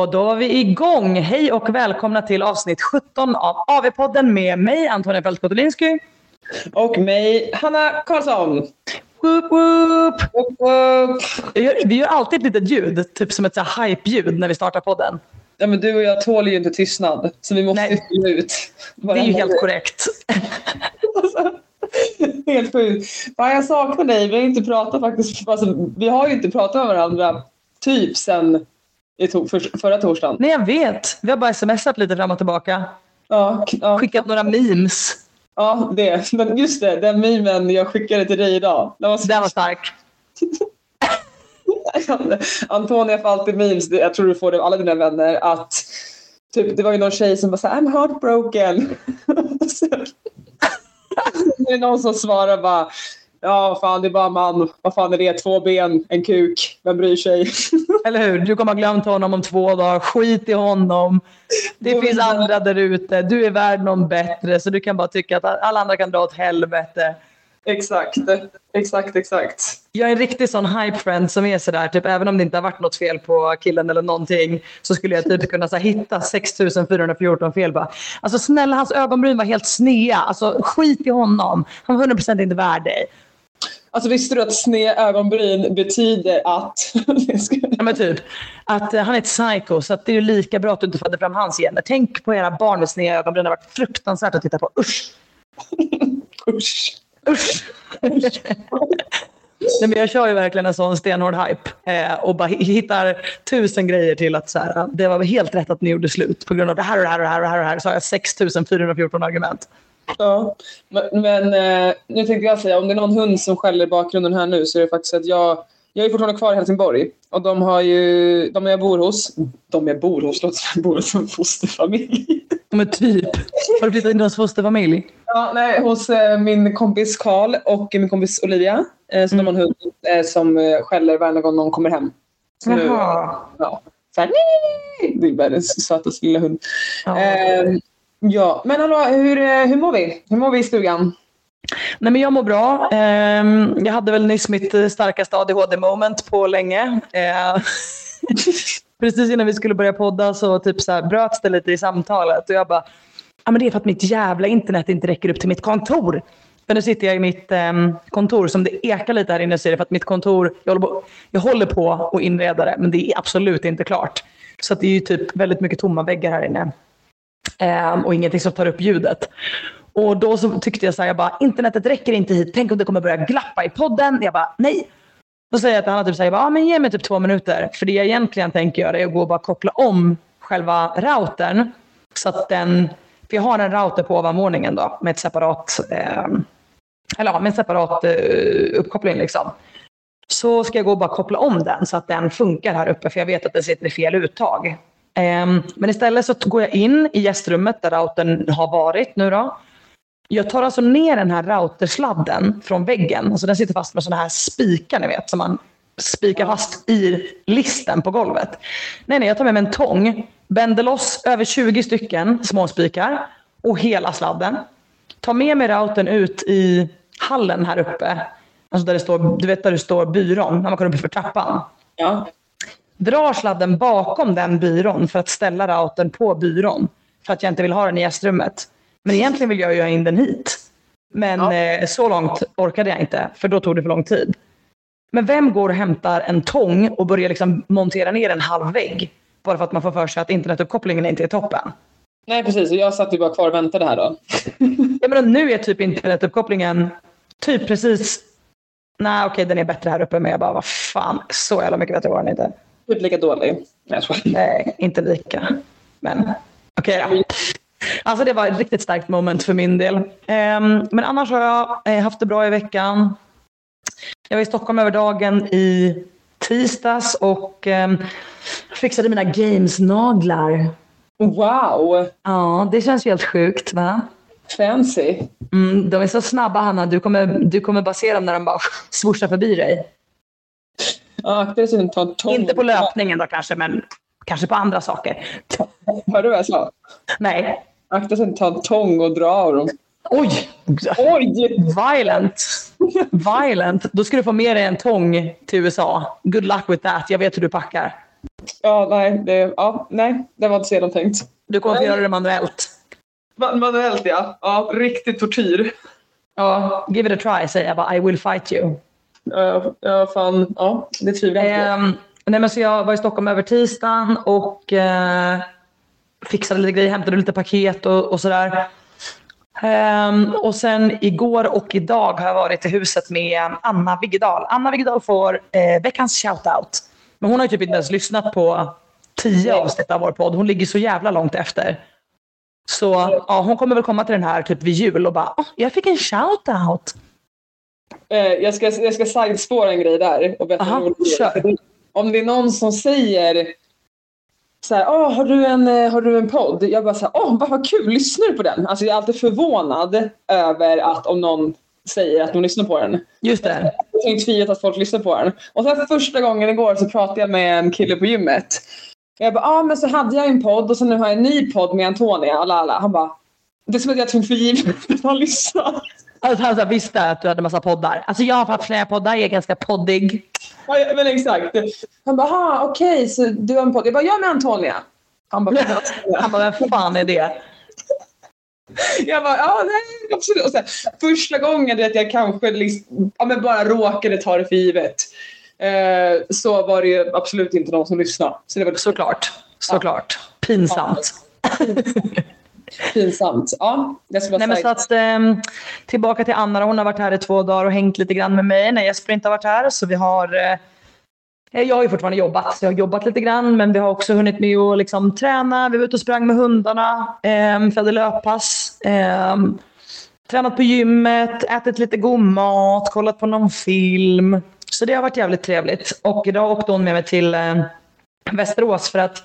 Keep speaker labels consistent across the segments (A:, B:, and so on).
A: Så då var vi igång. Hej och välkomna till avsnitt 17 av AV-podden med mig Antonija Fältskotolinsky.
B: Och mig, Hanna Karlsson.
A: Woop, woop.
B: Woop, woop.
A: Gör, vi gör alltid ett litet ljud, typ som ett så hype-ljud när vi startar podden.
B: Ja, men du och jag tål ju inte tystnad, så vi måste
A: Nej.
B: ju ut.
A: Det är ju helt korrekt.
B: Alltså, helt sjukt. Fan, jag saknar dig. Vi har inte pratat faktiskt. Alltså, vi har ju inte pratat med varandra typ sen i to- för, förra torsdagen.
A: Nej, jag vet. Vi har bara smsat lite fram och tillbaka.
B: Ja, ja,
A: Skickat några memes.
B: ja, det. Men just det, den memen jag skickade till dig idag. Den var så
A: Den var stark.
B: Antonia får alltid memes, jag tror du får det av alla dina vänner, att typ, det var ju någon tjej som bara såhär I'm heartbroken. Så- det är någon som svarar bara Ja, fan det är bara man. Vad fan är det? Två ben, en kuk. Vem bryr sig?
A: Eller hur? Du kommer ha glömt honom om två dagar. Skit i honom. Det finns andra där ute. Du är värd någon bättre. Så du kan bara tycka att alla andra kan dra åt helvete.
B: exakt, exakt, exakt.
A: Jag är en riktig sån hype friend som är sådär, typ, även om det inte har varit något fel på killen eller någonting, så skulle jag typ kunna så här, hitta 6414 fel. Bara. Alltså snälla, hans ögonbryn var helt snea. Alltså skit i honom. Han var 100% inte värd dig.
B: Alltså visste du att sned ögonbryn betyder att...
A: Ja, men typ, att eh, han är ett psycho, så att det är lika bra att du inte födde fram hans gener. Tänk på era barn med sneda ögonbryn. Det har varit fruktansvärt att titta på. Usch!
B: Usch.
A: Usch! Nej, men jag kör ju verkligen en sån stenhård hype eh, och bara hi- hittar tusen grejer till att så här, det var helt rätt att ni gjorde slut på grund av det här och det här och det här och det här. Och det här. Så har jag 6414 argument.
B: Ja, men, men eh, nu tänkte jag säga, om det är någon hund som skäller i bakgrunden här nu så är det faktiskt att jag, jag är fortfarande kvar i Helsingborg och de har ju, de jag bor hos, de jag bor hos, låter som jag bor hos en fosterfamilj.
A: Men typ, har du flyttat in hos fosterfamilj?
B: Ja, nej, hos eh, min kompis Karl och min kompis Olivia. Eh, så de har en hund eh, som eh, skäller varje gång någon kommer hem. Så nu,
A: Jaha.
B: ja, så här, nej, det är världens sötaste lilla hund.
A: Ja.
B: Eh, ja, men hallå, hur, eh, hur mår vi? Hur mår vi i stugan?
A: Nej, men jag mår bra. Ehm, jag hade väl nyss mitt eh, starkaste ADHD-moment på länge. Eh, Precis innan vi skulle börja podda så, typ så här, bröts det lite i samtalet och jag bara, ja men det är för att mitt jävla internet inte räcker upp till mitt kontor. För nu sitter jag i mitt ehm, kontor som det ekar lite här inne så är det för att mitt kontor, jag håller på, jag håller på att inreda det men det är absolut inte klart. Så att det är ju typ väldigt mycket tomma väggar här inne. Ehm, och ingenting som tar upp ljudet. Och då så tyckte jag så här, jag bara, internetet räcker inte hit. Tänk om det kommer börja glappa i podden. Jag bara, nej. Då säger jag till Hanna, typ, så här, jag bara, ah, men ge mig typ två minuter. För det jag egentligen tänker göra är att gå och bara koppla om själva routern. Så att den, för jag har en router på ovanvåningen då med ett separat, eh, eller ja, med en separat eh, uppkoppling liksom. Så ska jag gå och bara koppla om den så att den funkar här uppe för jag vet att den sitter i fel uttag. Ehm, men istället så går jag in i gästrummet där routern har varit nu då. Jag tar alltså ner den här routersladden från väggen. Alltså den sitter fast med sådana här spikar ni vet som man spikar fast i listen på golvet. Nej, nej, jag tar med mig en tång, bänder loss över 20 stycken små spikar och hela sladden. Tar med mig routern ut i hallen här uppe. Alltså där det står, du vet där det står byrån när man kommer upp för trappan
B: Ja
A: drar sladden bakom den byrån för att ställa routern på byrån. För att jag inte vill ha den i gästrummet. Men egentligen vill jag ju ha in den hit. Men
B: Ja.
A: eh, så långt orkade jag inte, för då tog det för lång tid. Men vem går och hämtar en tång och börjar liksom montera ner en halv vägg? Bara för att man får för sig att internetuppkopplingen inte är toppen.
B: Nej, precis. Jag satt ju bara kvar och väntade här då.
A: Jag menar, nu är typ internetuppkopplingen typ precis... Nej, okej, den är bättre här uppe, men jag bara, vad fan, så jävla mycket bättre var den inte.
B: Typ lika dålig. Nej,
A: inte lika. Men okej då. Alltså det var ett riktigt starkt moment för min del. Ehm, men annars har jag eh, haft det bra i veckan. Jag var i Stockholm över dagen i tisdags och um, fixade mina games-naglar.
B: Wow!
A: Ja, det känns ju helt sjukt va?
B: Fancy.
A: Mm, de är så snabba Hanna, du kommer, du kommer bara se dem när de bara swooshar förbi dig.
B: Ja, akta dig så du inte tar en tång.
A: Inte på löpningen då kanske, men kanske på andra saker.
B: Hörde du vad jag sa?
A: Nej.
B: Akta så du inte tar en tång och drar av dem.
A: Oj!
B: Oj!
A: Violent. Violent. Då ska du få med dig en tång till USA. Good luck with that. Jag vet hur du packar.
B: ja, nej, det, ja, nej, det var inte så genomtänkt.
A: Du kommer
B: Nej.
A: göra det manuellt.
B: Ma- Manuellt ja. Ja, riktig tortyr.
A: Ja, give it a try säger jag bara. I will fight you.
B: Ja, fan. Ja, det tvivlar jag inte på.
A: Ehm, nej, men så jag var i Stockholm över tisdagen och eh, fixade lite grejer, hämtade lite paket och, och sådär. Um, och sen igår och idag har jag varit i huset med Anna Viggedal. Anna Viggedal får eh, veckans shoutout. Men hon har ju typ inte ens lyssnat på tio avsnitt av vår podd. Hon ligger så jävla långt efter. Så ja, hon kommer väl komma till den här typ vid jul och bara, oh, jag fick en shoutout.
B: Eh, jag, ska, jag ska sidespåra en grej där. Och
A: Aha, kör.
B: För Om det är någon som säger så här, "Åh, har, du en, eh, har du en podd? Jag bara så här, åh vad, vad kul, lyssnar du på den? Alltså jag är alltid förvånad över att om någon säger att de lyssnar på den.
A: Just det.
B: Jag tänkte tvivlat att folk lyssnar på den. Och sen första gången igår så pratade jag med en kille på gymmet. Jag bara, ah, men så hade jag en podd och så nu har jag en ny podd med Antonia. Alla, alla. Han bara, det är som att jag tog för givet att han lyssnar.
A: Alltså, han så visste att du hade massa poddar. Alltså jag har haft flera poddar, jag är ganska poddig.
B: Ja, ja, men exakt. Han bara, ah, okej, så du har en podd. Jag bara, jag med Antonia. Han bara,
A: Han bara, vem fan är det?
B: jag bara, ja, nej, absolut. Och sen, första gången att jag kanske liksom, ja, men bara råkade ta det för givet. Eh, så var det ju absolut inte någon som lyssnade. Så det var
A: Såklart. Såklart. Pinsamt.
B: Pinsamt. Ja, jag skulle
A: Nej, men så att, ehm, tillbaka till Anna. Hon har varit här i två dagar och hängt lite grann med mig när Jesper inte har varit här. Så vi har... Eh, jag har ju fortfarande jobbat, så jag har jobbat lite grann. Men vi har också hunnit med att liksom, träna. Vi var ute och sprang med hundarna. Eh, för jag hade löppass. ehm, tränat på gymmet, ätit lite god mat, kollat på någon film. Så det har varit jävligt trevligt. Och idag åkte hon med mig till eh, Västerås för att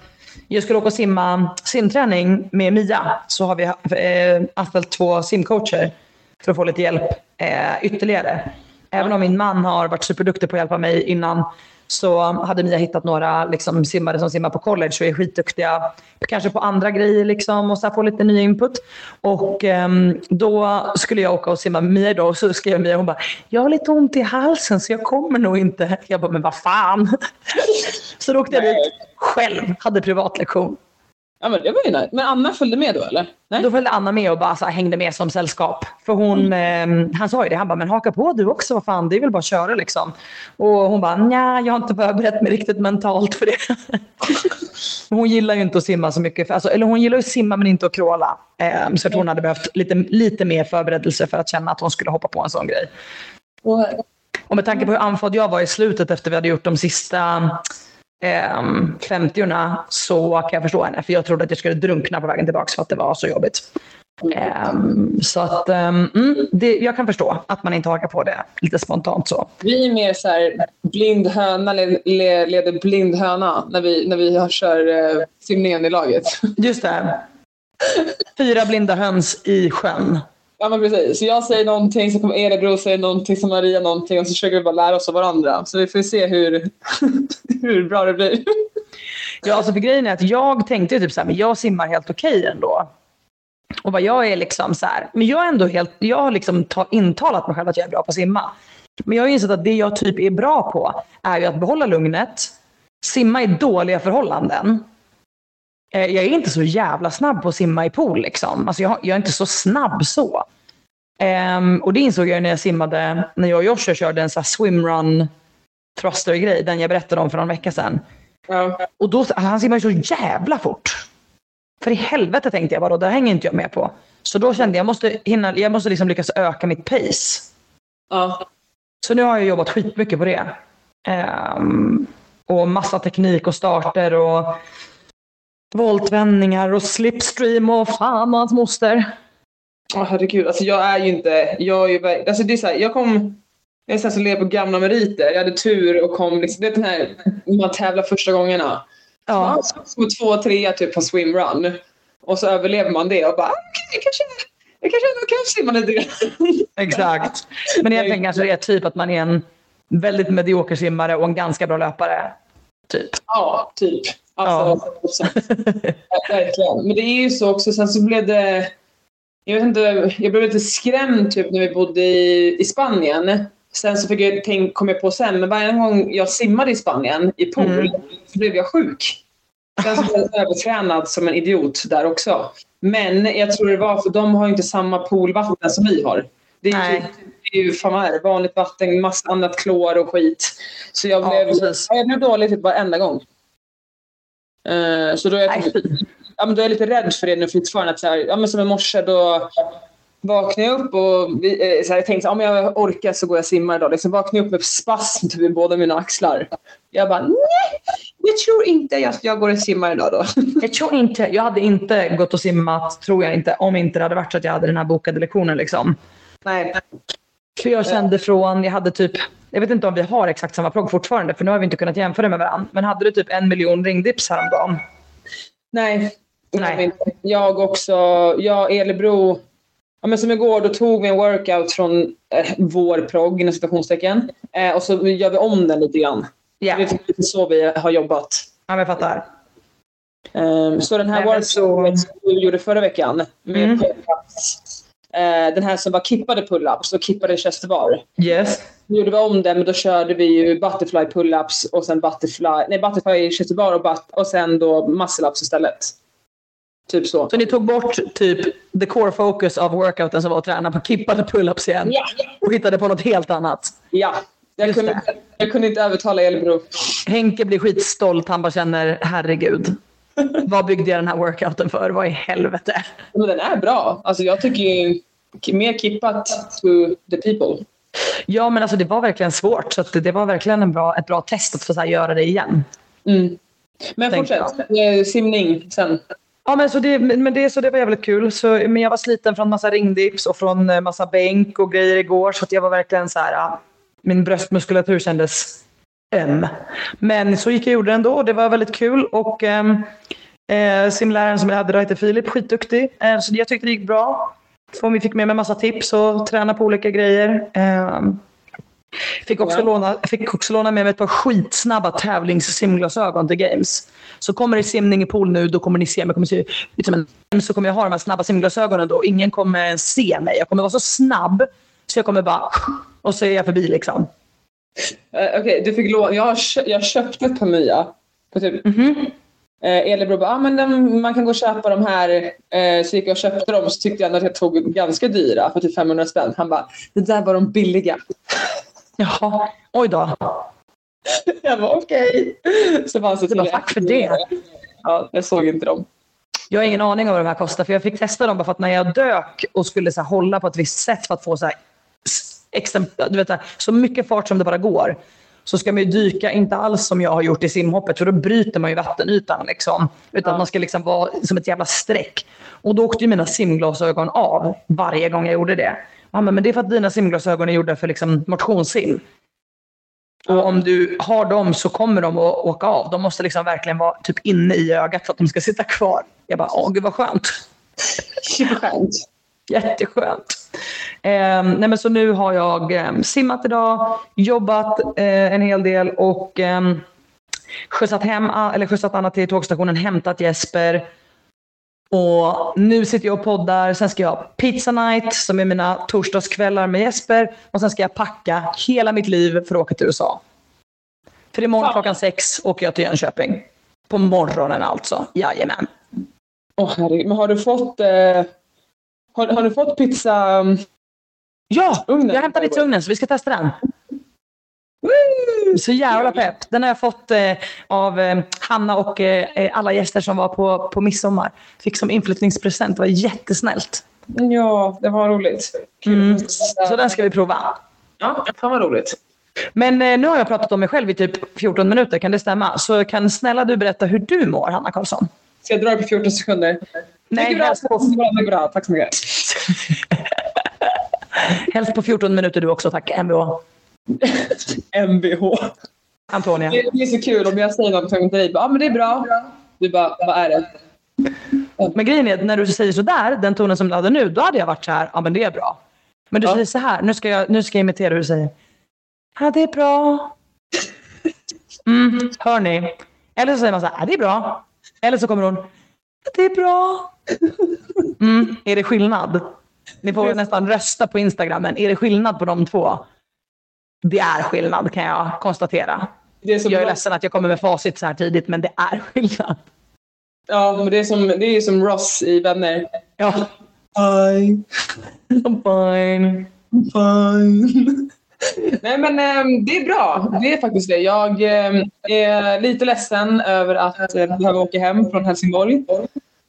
A: jag skulle åka och simma simträning med Mia. Så har vi eh, anställt två simcoacher för att få lite hjälp eh, ytterligare. Även om min man har varit superduktig på att hjälpa mig innan så hade Mia hittat några liksom, simmare som simmar på college och är skitduktiga. Kanske på andra grejer liksom, och så få lite ny input. Och ehm, då skulle jag åka och simma med Mia idag och så skrev Mia hon bara “Jag har lite ont i halsen så jag kommer nog inte”. Jag bara “Men vad fan”. så då åkte jag dit själv, hade privatlektion.
B: Ja, men det var ju nice. Men Anna följde med då eller? Nej?
A: Då följde Anna med och bara så här, hängde med som sällskap. För hon, eh, han sa ju det, han bara, men haka på du också, vad fan, det är väl bara att köra liksom. Och hon bara, nja, jag har inte förberett mig riktigt mentalt för det. hon gillar ju inte att simma så mycket, för, alltså, eller hon gillar ju att simma men inte att kråla. Eh, så tror hon hade behövt lite, lite mer förberedelse för att känna att hon skulle hoppa på en sån grej. Och med tanke på hur andfådd jag var i slutet efter vi hade gjort de sista eh, 50 så kan jag förstå henne. För jag trodde att jag skulle drunkna på vägen tillbaka för att det var så jobbigt. Ehm, så att um, det, jag kan förstå att man inte hakar på det lite spontant så.
B: Vi är mer så här blind höna le- le- leder blind höna när vi, när vi kör eh, simningen i laget.
A: Just det. Fyra blinda höns i sjön.
B: Ja men precis. Så jag säger någonting så kommer Erebro säga någonting så Maria någonting och så försöker vi bara lära oss av varandra. Så vi får se hur, hur bra det blir.
A: Ja, alltså för grejen är att jag tänkte ju typ så här, men jag simmar helt okej ändå. Och vad jag är liksom så här, men jag är ändå helt, jag har liksom ta, intalat mig själv att jag är bra på att simma. Men jag har insett att det jag typ är bra på är ju att behålla lugnet, simma i dåliga förhållanden. Eh, Jag är inte så jävla snabb på att simma i pool liksom. Alltså jag, jag är inte så snabb så. Ehm, och det insåg jag när jag simmade, när jag och Joshua körde en sån swimrun thruster-grej, den jag berättade om för någon vecka sedan.
B: Ja.
A: Och då, alltså han simmar ju så jävla fort. För i helvete tänkte jag bara, det hänger inte jag med på. Så då kände jag, jag måste, hinna, jag måste liksom lyckas öka mitt pace.
B: Ja.
A: Så nu har jag jobbat skitmycket på det. Ehm, och massa teknik och starter och voltvändningar och slipstream och fan och hans moster.
B: Åh herregud, alltså jag är ju inte, jag är ju, alltså det är så här, jag kom, jag är så här som lever på gamla meriter. Jag hade tur och kom liksom, det är den här, man tävlar första gångerna.
A: Ja,
B: Ja. Som två, trea typ på swimrun. Och så överlever man det och bara, "Ah, okej, kanske, jag kanske ändå kan simma lite grann.
A: exakt. Men egentligen kanske det är typ att man är en väldigt medioker simmare och en ganska bra löpare. Typ.
B: Ja, typ. Alltså, verkligen. Men det är ju så också, sen så blev det, jag vet inte, jag blev lite skrämd typ när vi bodde i, i Spanien. Sen så fick jag tänk, kom jag på sen, men varje gång jag simmade i Spanien i pool
A: Mm.
B: så blev jag sjuk. Sen så blev jag övertränad som en idiot där också. Men jag tror det var för de har inte samma poolvatten som vi har. Det är,
A: Nej.
B: Det är ju fan vad är det, vanligt vatten, massa annat klor och skit. Så jag
A: Ja,
B: blev,
A: precis.
B: jag blev dålig typ varenda gång. Eh, så då är jag,
A: fy.
B: ja, men då är jag lite rädd för det nu fortfarande. Att så här, ja, men som i morse då vaknade jag upp och vi, eh, så här, jag tänkte här, om jag orkar så går jag och simmar idag. Liksom vaknade jag upp med spasm typ, i båda mina axlar. Jag bara, nej, jag tror inte jag, jag går och simmar idag då.
A: Jag tror inte, jag hade inte gått och simmat, tror jag inte, om inte det hade varit så att jag hade den här bokade lektionen. Liksom.
B: nej.
A: För jag kände från, jag hade typ, jag vet inte om vi har exakt samma progg fortfarande, för nu har vi inte kunnat jämföra med varandra. Men hade du typ en miljon ringdips häromdagen?
B: Nej.
A: Nej.
B: Jag också, jag Elebro, ja, men som igår då tog vi en workout från eh, vår progg inom citationstecken. Eh, och så gör vi om den lite grann.
A: Ja,
B: Det är lite så vi har jobbat.
A: ja men jag fattar.
B: Um, så den här workouten som vi gjorde förra veckan med
A: Mm.
B: eh, den här som var kippade pull-ups och kippade chest bar.
A: Yes.
B: Nu gjorde vi om den men då körde vi ju butterfly pull-ups och sen butterfly, nej butterfly chest bar och, but, och sen då muscle-ups istället. Typ så.
A: Så ni tog bort typ the core focus av workouten som var att träna på kippade pull-ups igen
B: Ja,
A: och hittade på något helt annat.
B: ja. Jag
A: Just
B: kunde,
A: det.
B: inte, jag kunde inte övertala Elbro.
A: Henke blir skitstolt. Han bara känner, herregud. Vad byggde jag den här workouten för? Vad i helvete?
B: Men den är bra. Alltså jag tycker ju mer kippat to the people.
A: Ja, men alltså det var verkligen svårt. Så det, var verkligen en bra, ett bra test att få så här, göra det igen.
B: Mm. Men fortsätt. Simning sen.
A: Ja, men, så det, men det, så det var jävligt kul. Så, men jag var sliten från massa ringdips och från eh, massa bänk och grejer igår. Så jag var verkligen så här, ja, min bröstmuskulatur kändes öm. Men så gick jag och gjorde det ändå och det var väldigt kul. Och eh, simläraren som jag hade då hette Filip, skitduktig. Eh, så jag tyckte det gick bra. Så vi fick med mig massa tips och träna på olika grejer. Ehm, Fick också,
B: Ja.
A: låna, fick också låna med mig ett par skitsnabba tävlingssimglasögon till games. Så kommer det simning i pool nu, då kommer ni se mig. Kommer se ut som en, så kommer jag ha de här snabba simglasögonen då. Ingen kommer se mig. Jag kommer vara så snabb så jag kommer bara... Och så är jag förbi liksom.
B: Eh, Okej, du fick låna. Jag, jag köpte ett par nya. På typ,
A: Mhm.
B: eh, Elebro bara, ah, men den, man kan gå och köpa de här. Eh, så gick jag och köpte dem så tyckte jag att jag tog ganska dyra för typ 500 spänn. Han bara, det där var de billiga.
A: Jaha, oj då.
B: Jag var okej. Så fanns det
A: Det var tack för det.
B: Ja, jag såg inte dem.
A: Jag har ingen aning om vad de här kostar. För jag fick testa dem bara för att när jag dök och skulle så här, hålla på ett visst sätt för att få så, här, exempel, du vet, så mycket fart som det bara går. Så ska man ju dyka, inte alls som jag har gjort i simhoppet, för då bryter man ju vattenytan. Liksom. Utan
B: Ja.
A: man ska liksom vara som ett jävla streck. Och då åkte ju mina simglasögon av varje gång jag gjorde det. Ja, men det är för att dina simglasögon är gjorda för liksom motionssim. Och om du har dem så kommer de att åka av. De måste liksom verkligen vara typ inne i ögat för att de ska sitta kvar. Jag bara, åh gud vad skönt.
B: Superskönt.
A: Jätteskönt. Eh, nej men så nu har jag eh, simmat idag, jobbat eh, en hel del och eh, skjutsat, hem, eller skjutsat Anna till tågstationen, hämtat Jesper. Och nu sitter jag och poddar. Sen ska jag ha pizza night som är mina torsdagskvällar med Jesper. Och sen ska jag packa hela mitt liv för att åka till USA. För imorgon
B: Fan.
A: klockan sex åker jag till Jönköping. På morgonen alltså. Jajamän.
B: Åh herregud. Men har du fått... Eh, har, har du fått pizza... um,
A: Ja,
B: Ugnen.
A: jag till ugnen så vi ska testa den. Woo! Så jävla pepp. Den har jag fått eh, av eh, Hanna och eh, alla gäster som var på, på midsommar. Fick som inflyttningspresent. Det var jättesnällt.
B: Ja, det var roligt.
A: Mm. Så den ska vi prova.
B: Ja, fan vad roligt.
A: Men eh, nu har jag pratat om mig själv i typ 14 minuter. Kan det stämma? Så kan snälla du berätta hur du mår, Hanna Karlsson?
B: Ska jag dra det på 14 sekunder?
A: Nej,
B: bra,
A: helst på,
B: bra. Tack så mycket.
A: helst på 14 minuter du också, tack. Mvh.
B: Mvh.
A: Antonia.
B: Det, det är så kul om jag säger någonting till dig. Ja, ah, men det är bra. Du bara, vad är det?
A: Men grejen är att när du säger sådär, den tonen som du hade nu, då hade jag varit så här, ja men det är bra. Men du
B: Ja.
A: säger så här, nu ska, jag, nu ska jag imitera hur du säger. Ja, det är bra. Mm, hör ni? Eller så säger man så här, ja, det är bra. Eller så kommer hon, det är bra. Mm, är det skillnad? Ni får nästan rösta på Instagram, men är det skillnad på de två? det är skillnad kan jag konstatera.
B: Det är
A: Jag är
B: Ross,
A: ledsen att jag kommer med facit så här tidigt, men det är skillnad.
B: ja, men det är som, det är som Ross i Vänner.
A: Ja,
B: Hi,
A: I'm fine.
B: fine. Nej men ehm, det är bra. Det är faktiskt det. Jag ehm, är lite ledsen över att eh, behöva åka hem från Helsingborg.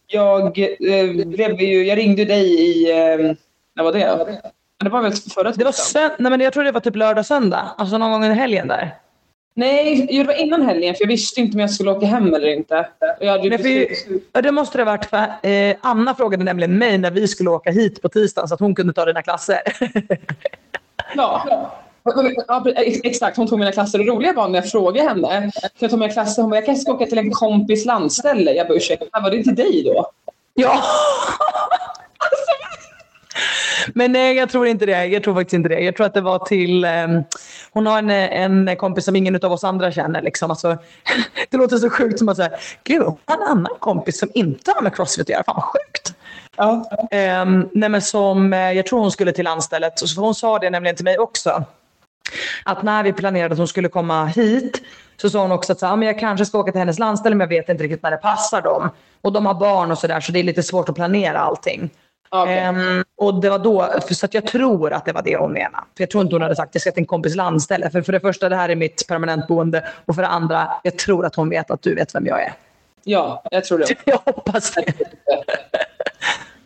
B: Jag, eh, blev ju, jag ringde dig i... Eh, när var det? Det var väl förra
A: Det var sön- Nej, men jag tror det var typ lördag, söndag. Alltså någon gång under helgen där.
B: Nej, det var innan helgen för jag visste inte om jag skulle åka hem eller inte. Jag hade ju
A: Nej, för ju-
B: precis-
A: Ja, det måste det ha varit för eh, Anna frågade nämligen mig när vi skulle åka hit på tisdagen så att hon kunde ta dina klasser.
B: Ja. Ja, ex- exakt. Hon tog mina klasser. Det roliga var när jag frågade henne. Kan jag ta mina klasser? Hon bara, jag kanske ska åka till en kompis landställe. Jag bara, ursäkta, var det till dig då?
A: ja! Men nej, jag tror inte det. Jag tror faktiskt inte det. Jag tror att det var till... ehm, hon har en, en kompis som ingen av oss andra känner. Liksom. Alltså, det låter så sjukt som att säga, gud, hon har en annan kompis som inte har med crossfit att göra. Fan vad sjukt.
B: Ja.
A: Um, nej men som, eh, jag tror hon skulle till landstället. Så hon sa det nämligen till mig också. Att när vi planerade att hon skulle komma hit så sa hon också att så, "Ja, men jag kanske ska åka till hennes landställe men jag vet inte riktigt när det passar dem. Och de har barn och sådär så det är lite svårt att planera allting.
B: Okej.
A: Ehm, och det var då, så att jag tror att det var det hon menade. För jag tror inte hon hade sagt att jag ska till en kompis landställe. För, för det första, det här är mitt permanentboende. Och för det andra, jag tror att hon vet att du vet vem jag är.
B: ja, jag tror det.
A: Jag hoppas det.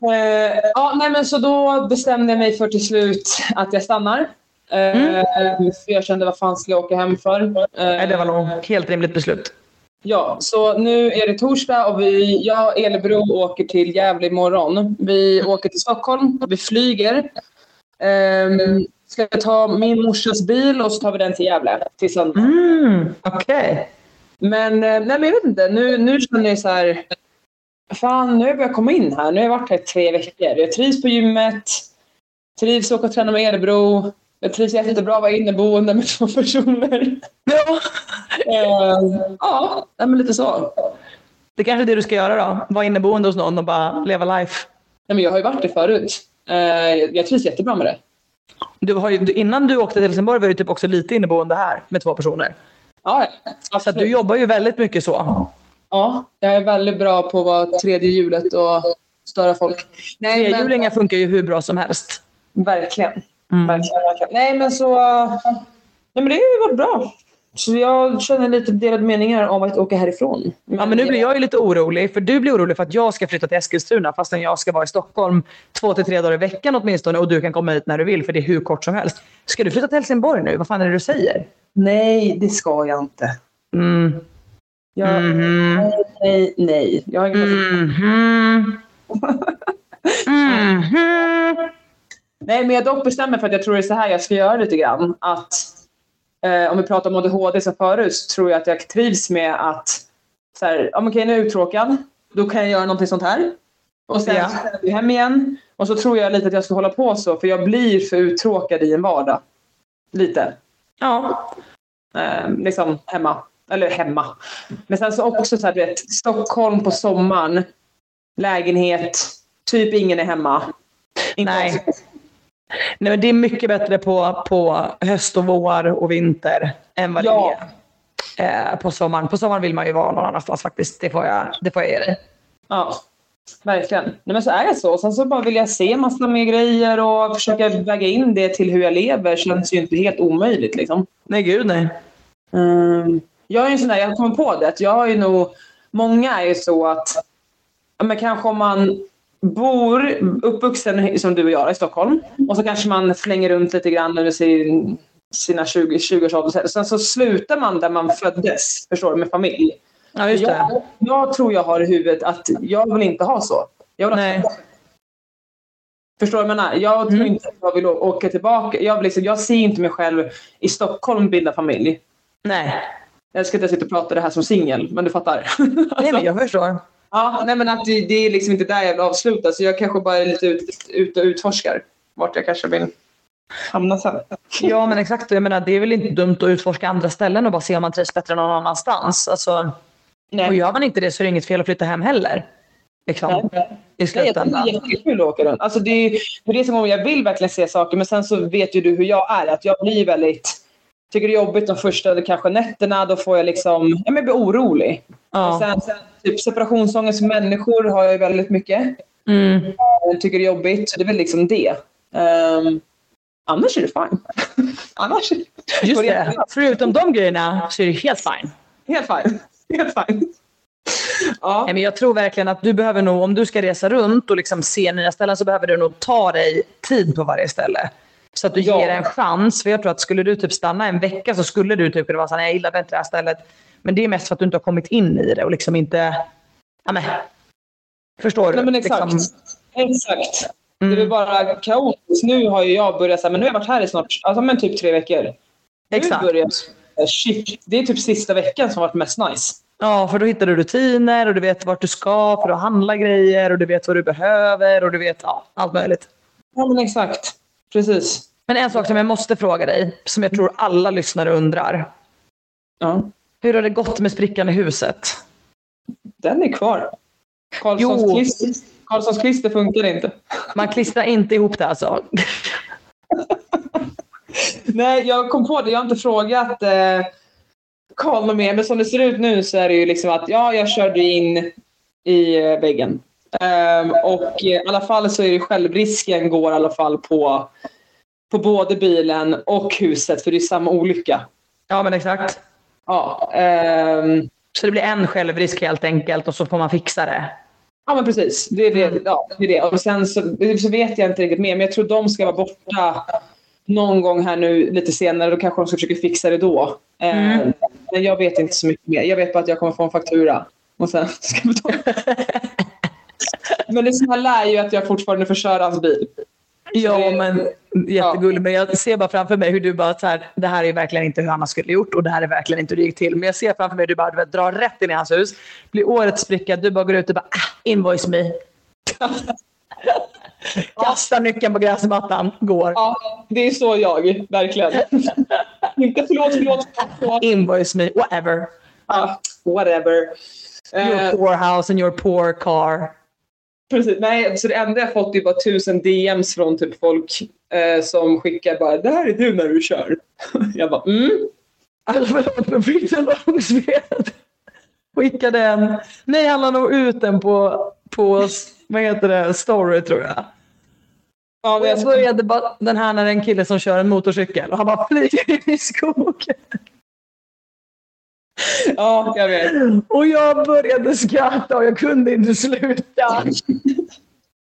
B: Eh, ja, nej, men så då bestämde jag mig för till slut att jag stannar. Eh, För jag kände vad fan ska jag åka hem för? Eh,
A: det var nog helt rimligt beslut.
B: Ja, så nu är det torsdag och vi, jag och Elebro åker till Gävle imorgon. Vi åker till Stockholm, vi flyger. Um, ska jag ta min morsas bil och så tar vi den till Gävle till söndag.
A: Mm, Okej.
B: Men, eh, nej, men jag vet inte, nu, nu känner jag så här. Fan, nu har jag börjat komma in här. Nu har jag varit här i tre veckor. Jag trivs på gymmet. Trivs att åka och träna med Elebro. Jag trivs jättebra att vara inneboende med två personer.
A: Ja.
B: Eh, ja, men lite så.
A: Det är kanske är det du ska göra då. Vara inneboende hos någon och bara leva life.
B: Nej, men jag har ju varit det förut. Eh, jag trivs jättebra med det.
A: Du har ju, innan du åkte till Helsingborg var du typ också lite inneboende här med två personer.
B: Ja,
A: Så
B: absolut.
A: du jobbar ju väldigt mycket så.
B: ja, jag är väldigt bra på att vara tredje hjulet och störa folk. Nej, men,
A: Trehjulingar funkar ju hur bra som helst.
B: verkligen.
A: Mm.
B: verkligen, verkligen. Nej, men så... Nej, men det har ju varit bra. Så jag känner lite delade meningar om att åka härifrån.
A: Ja, men nu blir jag ju lite orolig. För du blir orolig för att jag ska flytta till Eskilstuna fastän jag ska vara i Stockholm två till tre dagar i veckan åtminstone och du kan komma hit när du vill för det är hur kort som helst. Ska du flytta till Helsingborg nu? Vad fan är det du säger?
B: Nej, det ska jag inte.
A: Mm.
B: Jag,
A: Mhm.
B: Nej, nej, nej. Jag har ingen
A: Mhm. Mhm.
B: Nej, men jag dock bestämmer för att jag tror det är så här jag ska göra lite grann. Att eh, om vi pratar om ADHD som förut så tror jag att jag trivs med att så här, men okej, nu är jag uttråkad. Då kan jag göra någonting sånt här. Och sen
A: Ja.
B: så jag hem igen. Och så tror jag lite att jag ska hålla på så för jag blir för uttråkad i en vardag. Lite.
A: Ja.
B: Eh, liksom hemma. Eller hemma. Men sen så också så här, du vet, Stockholm på sommaren. Lägenhet. Typ ingen är hemma. Inte
A: Nej.
B: avsikt.
A: Nej, men det är mycket bättre på, på höst och vår och vinter än vad
B: Ja.
A: det är eh, på sommaren. På sommaren vill man ju vara någon annanstans faktiskt. Det får jag, det får jag ge dig.
B: Ja, verkligen. Nej, men så är det så. Sen så bara vill jag se massa mer grejer och försöka väga in det till hur jag lever. Känns ju inte helt omöjligt liksom.
A: Nej, gud nej.
B: Mm. Jag är ju sån där, jag har kommit på det, jag har ju nog, många är ju så att, men kanske om man bor uppvuxen som du och jag i Stockholm och så kanske man slänger runt lite grann under sin, sina 20, 20-årsålder. Sen så slutar man där man föddes, förstår du, med familj.
A: Ja, just det.
B: Jag, jag tror jag har i huvudet att jag vill inte ha så. Jag vill ha
A: Nej.
B: Förstår du vad jag menar? Jag tror
A: Mm.
B: inte att jag vill åka tillbaka. Jag, vill liksom, jag ser inte mig själv i Stockholm bilda familj.
A: Nej.
B: Jag ska inte sitta och prata det här som singel, men du fattar.
A: nej, men jag förstår.
B: Ja, nej, men att det, det är liksom inte där jag vill avsluta. Så jag kanske bara är lite ute ut och utforskar vart jag kanske vill hamna sen.
A: Ja, men exakt. Jag menar, det är väl inte dumt att utforska andra ställen och bara se om man trivs bättre någon annanstans. Alltså, och
B: Nej.
A: gör man inte det så är det inget fel att flytta hem heller. Liksom,
B: Nej.
A: I
B: Nej, jag tycker
A: slutändan.
B: det är jättekul att åka runt. Alltså det, är, det är som om jag vill verkligen se saker men sen så vet ju du hur jag är. Att jag blir väldigt tycker det är jobbigt de första kanske nätterna. Då får jag liksom, jag blir orolig.
A: Ja.
B: Och sen, sen typ separationsångest för människor har jag väldigt mycket.
A: Mm.
B: Jag tycker det är jobbigt. Det är väl liksom det. Um, annars är det fine. annars
A: Just det. Förutom de grejerna så är det helt fine.
B: Helt fine. Helt fine. Ja.
A: Nej, men jag tror verkligen att du behöver nog, om du ska resa runt och liksom se nya ställen så behöver du nog ta dig tid på varje ställe. Så att du
B: Ja.
A: ger en chans. För jag tror att skulle du typ stanna en vecka så skulle du typ kunna vara såhär, jag gillar inte det här stället. Men det är mest för att du inte har kommit in i det och liksom inte... Ja, men, förstår du?
B: Nej, men exakt.
A: Liksom,
B: Exakt.
A: Mm.
B: Det är bara kaotiskt. Nu har ju jag börjat här, men nu har jag varit här i snart, alltså men typ tre veckor.
A: exakt.
B: Nu börjar shit, det är typ sista veckan som har varit mest nice.
A: Ja, för då hittar du rutiner och du vet vart du ska för att handla grejer och du vet vad du behöver och du vet ja, allt möjligt.
B: Ja men exakt. Precis.
A: Men en sak som jag måste fråga dig, som jag tror alla lyssnare undrar.
B: Ja.
A: Hur har det gått med sprickan i huset?
B: Den är kvar. Karlssons
A: Jo.
B: klister, Karlssons klister funkar inte.
A: Man klistrar inte ihop det alltså.
B: Nej, jag kom på det. Jag har inte frågat eh, Karl något mer. Men som det ser ut nu så är det ju liksom att ja, jag körde in i eh, väggen. Ehm, och i alla fall så är det självrisken går i alla fall på, på både bilen och huset. För det är samma olycka.
A: Ja men exakt.
B: Ja, ehm,
A: Så det blir en självrisk helt enkelt och så får man fixa det.
B: ja men precis. Det är det. Ja, det, är det. Och sen så, så vet jag inte riktigt mer. Men jag tror de ska vara borta någon gång här nu lite senare. Då kanske de ska försöka fixa det då. Ehm,
A: Mm.
B: Men jag vet inte så mycket mer. Jag vet bara att jag kommer få en faktura. Och sen ska jag betala. Men det snälla är ju att jag fortfarande får köra hans bil.
A: Ja
B: det-
A: men jättegulligt. Men jag ser bara framför mig hur du bara så här, det här är verkligen inte hur Hanna skulle gjort och det här är verkligen inte hur det gick till. Men jag ser framför mig hur du bara du vet, drar rätt in i hans hus. Blir årets spricka. Du bara går ut och bara ah, invoice me. Kastar nyckeln på gräsmattan. Går.
B: Ja, det är så jag. Verkligen. inte förlåt, förlåt. förlåt.
A: Invoice me. Whatever.
B: Ja, whatever.
A: Your
B: Eh,
A: poor house and your poor car.
B: Precis. Nej, så det enda jag fått är bara tusen DMs från typ folk eh, som skickar bara “det här är du när du kör”. Jag bara “mm”.
A: Fick en. Nej, han la nog ut den på, på vad heter det, story tror jag.
B: Ja,
A: Och jag
B: jag,
A: började bara, den här när det är en kille som kör en motorcykel och han bara flyger in i skogen.
B: ja, jag vet.
A: Och jag började skratta och jag kunde inte sluta.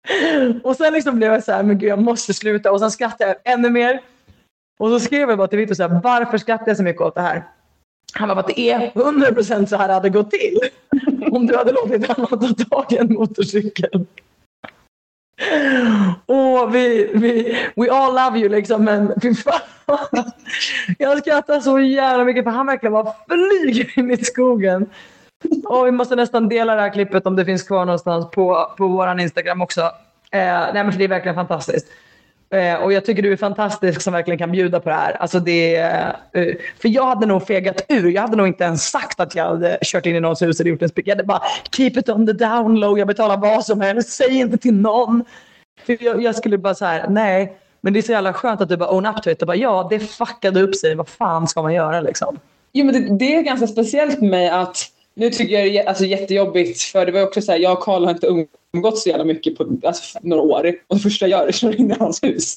A: Och sen liksom blev jag så här, men gud jag måste sluta. Och sen skrattade jag ännu mer. Och så skrev jag bara till Victor så här, varför skrattar jag så mycket åt det här? Han bara, för att det är 100% så här det hade gått till. Om du hade låtit honom ta tag i en motorcykel. Och vi, vi, we all love you liksom, men fy fan. Jag skrattar så jävla mycket för han verkligen bara flyger in i skogen. Och vi måste nästan dela det här klippet om det finns kvar någonstans på, på vår Instagram också. Eh, nej, men för det är verkligen fantastiskt. Eh, och jag tycker du är fantastisk som verkligen kan bjuda på det här. Alltså det, eh, för jag hade nog fegat ur. Jag hade nog inte ens sagt att jag hade kört in i någons hus eller gjort en spik. Jag hade bara keep it on the down low. Jag betalar vad som helst. Säg inte till någon. För jag, jag skulle bara så här, nej. Men det är så jävla skönt att du bara own up to it. Och bara, ja, det fuckade upp sig. Vad fan ska man göra liksom?
B: Jo, men det, det är ganska speciellt med mig att nu tycker jag det är alltså, jättejobbigt för det var också så här, jag och Karl har inte umgåtts så jävla mycket på alltså, några år och det första jag gör är att köra in i hans hus.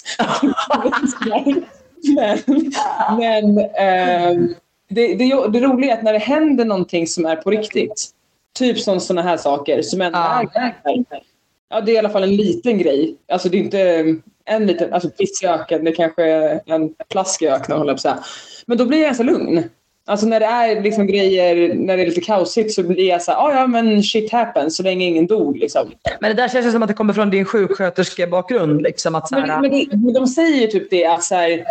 B: men men ehm, det, det, det roliga är att när det händer någonting som är på riktigt, typ som sådana här saker som ändå är Ja, det är i alla fall en liten grej. Alltså det är inte en liten, alltså piss i öken, det kanske är en plask i öknen håller jag på att säga. Men då blir jag ganska lugn. Alltså när det är liksom grejer, när det är lite kaosigt så blir jag så här, "Ah, ja men shit happens så länge ingen dog liksom.
A: Men det där känns ju som att det kommer från din sjuksköterskebakgrund. Liksom, att så här,
B: Men, men, det, men de säger typ det att så här,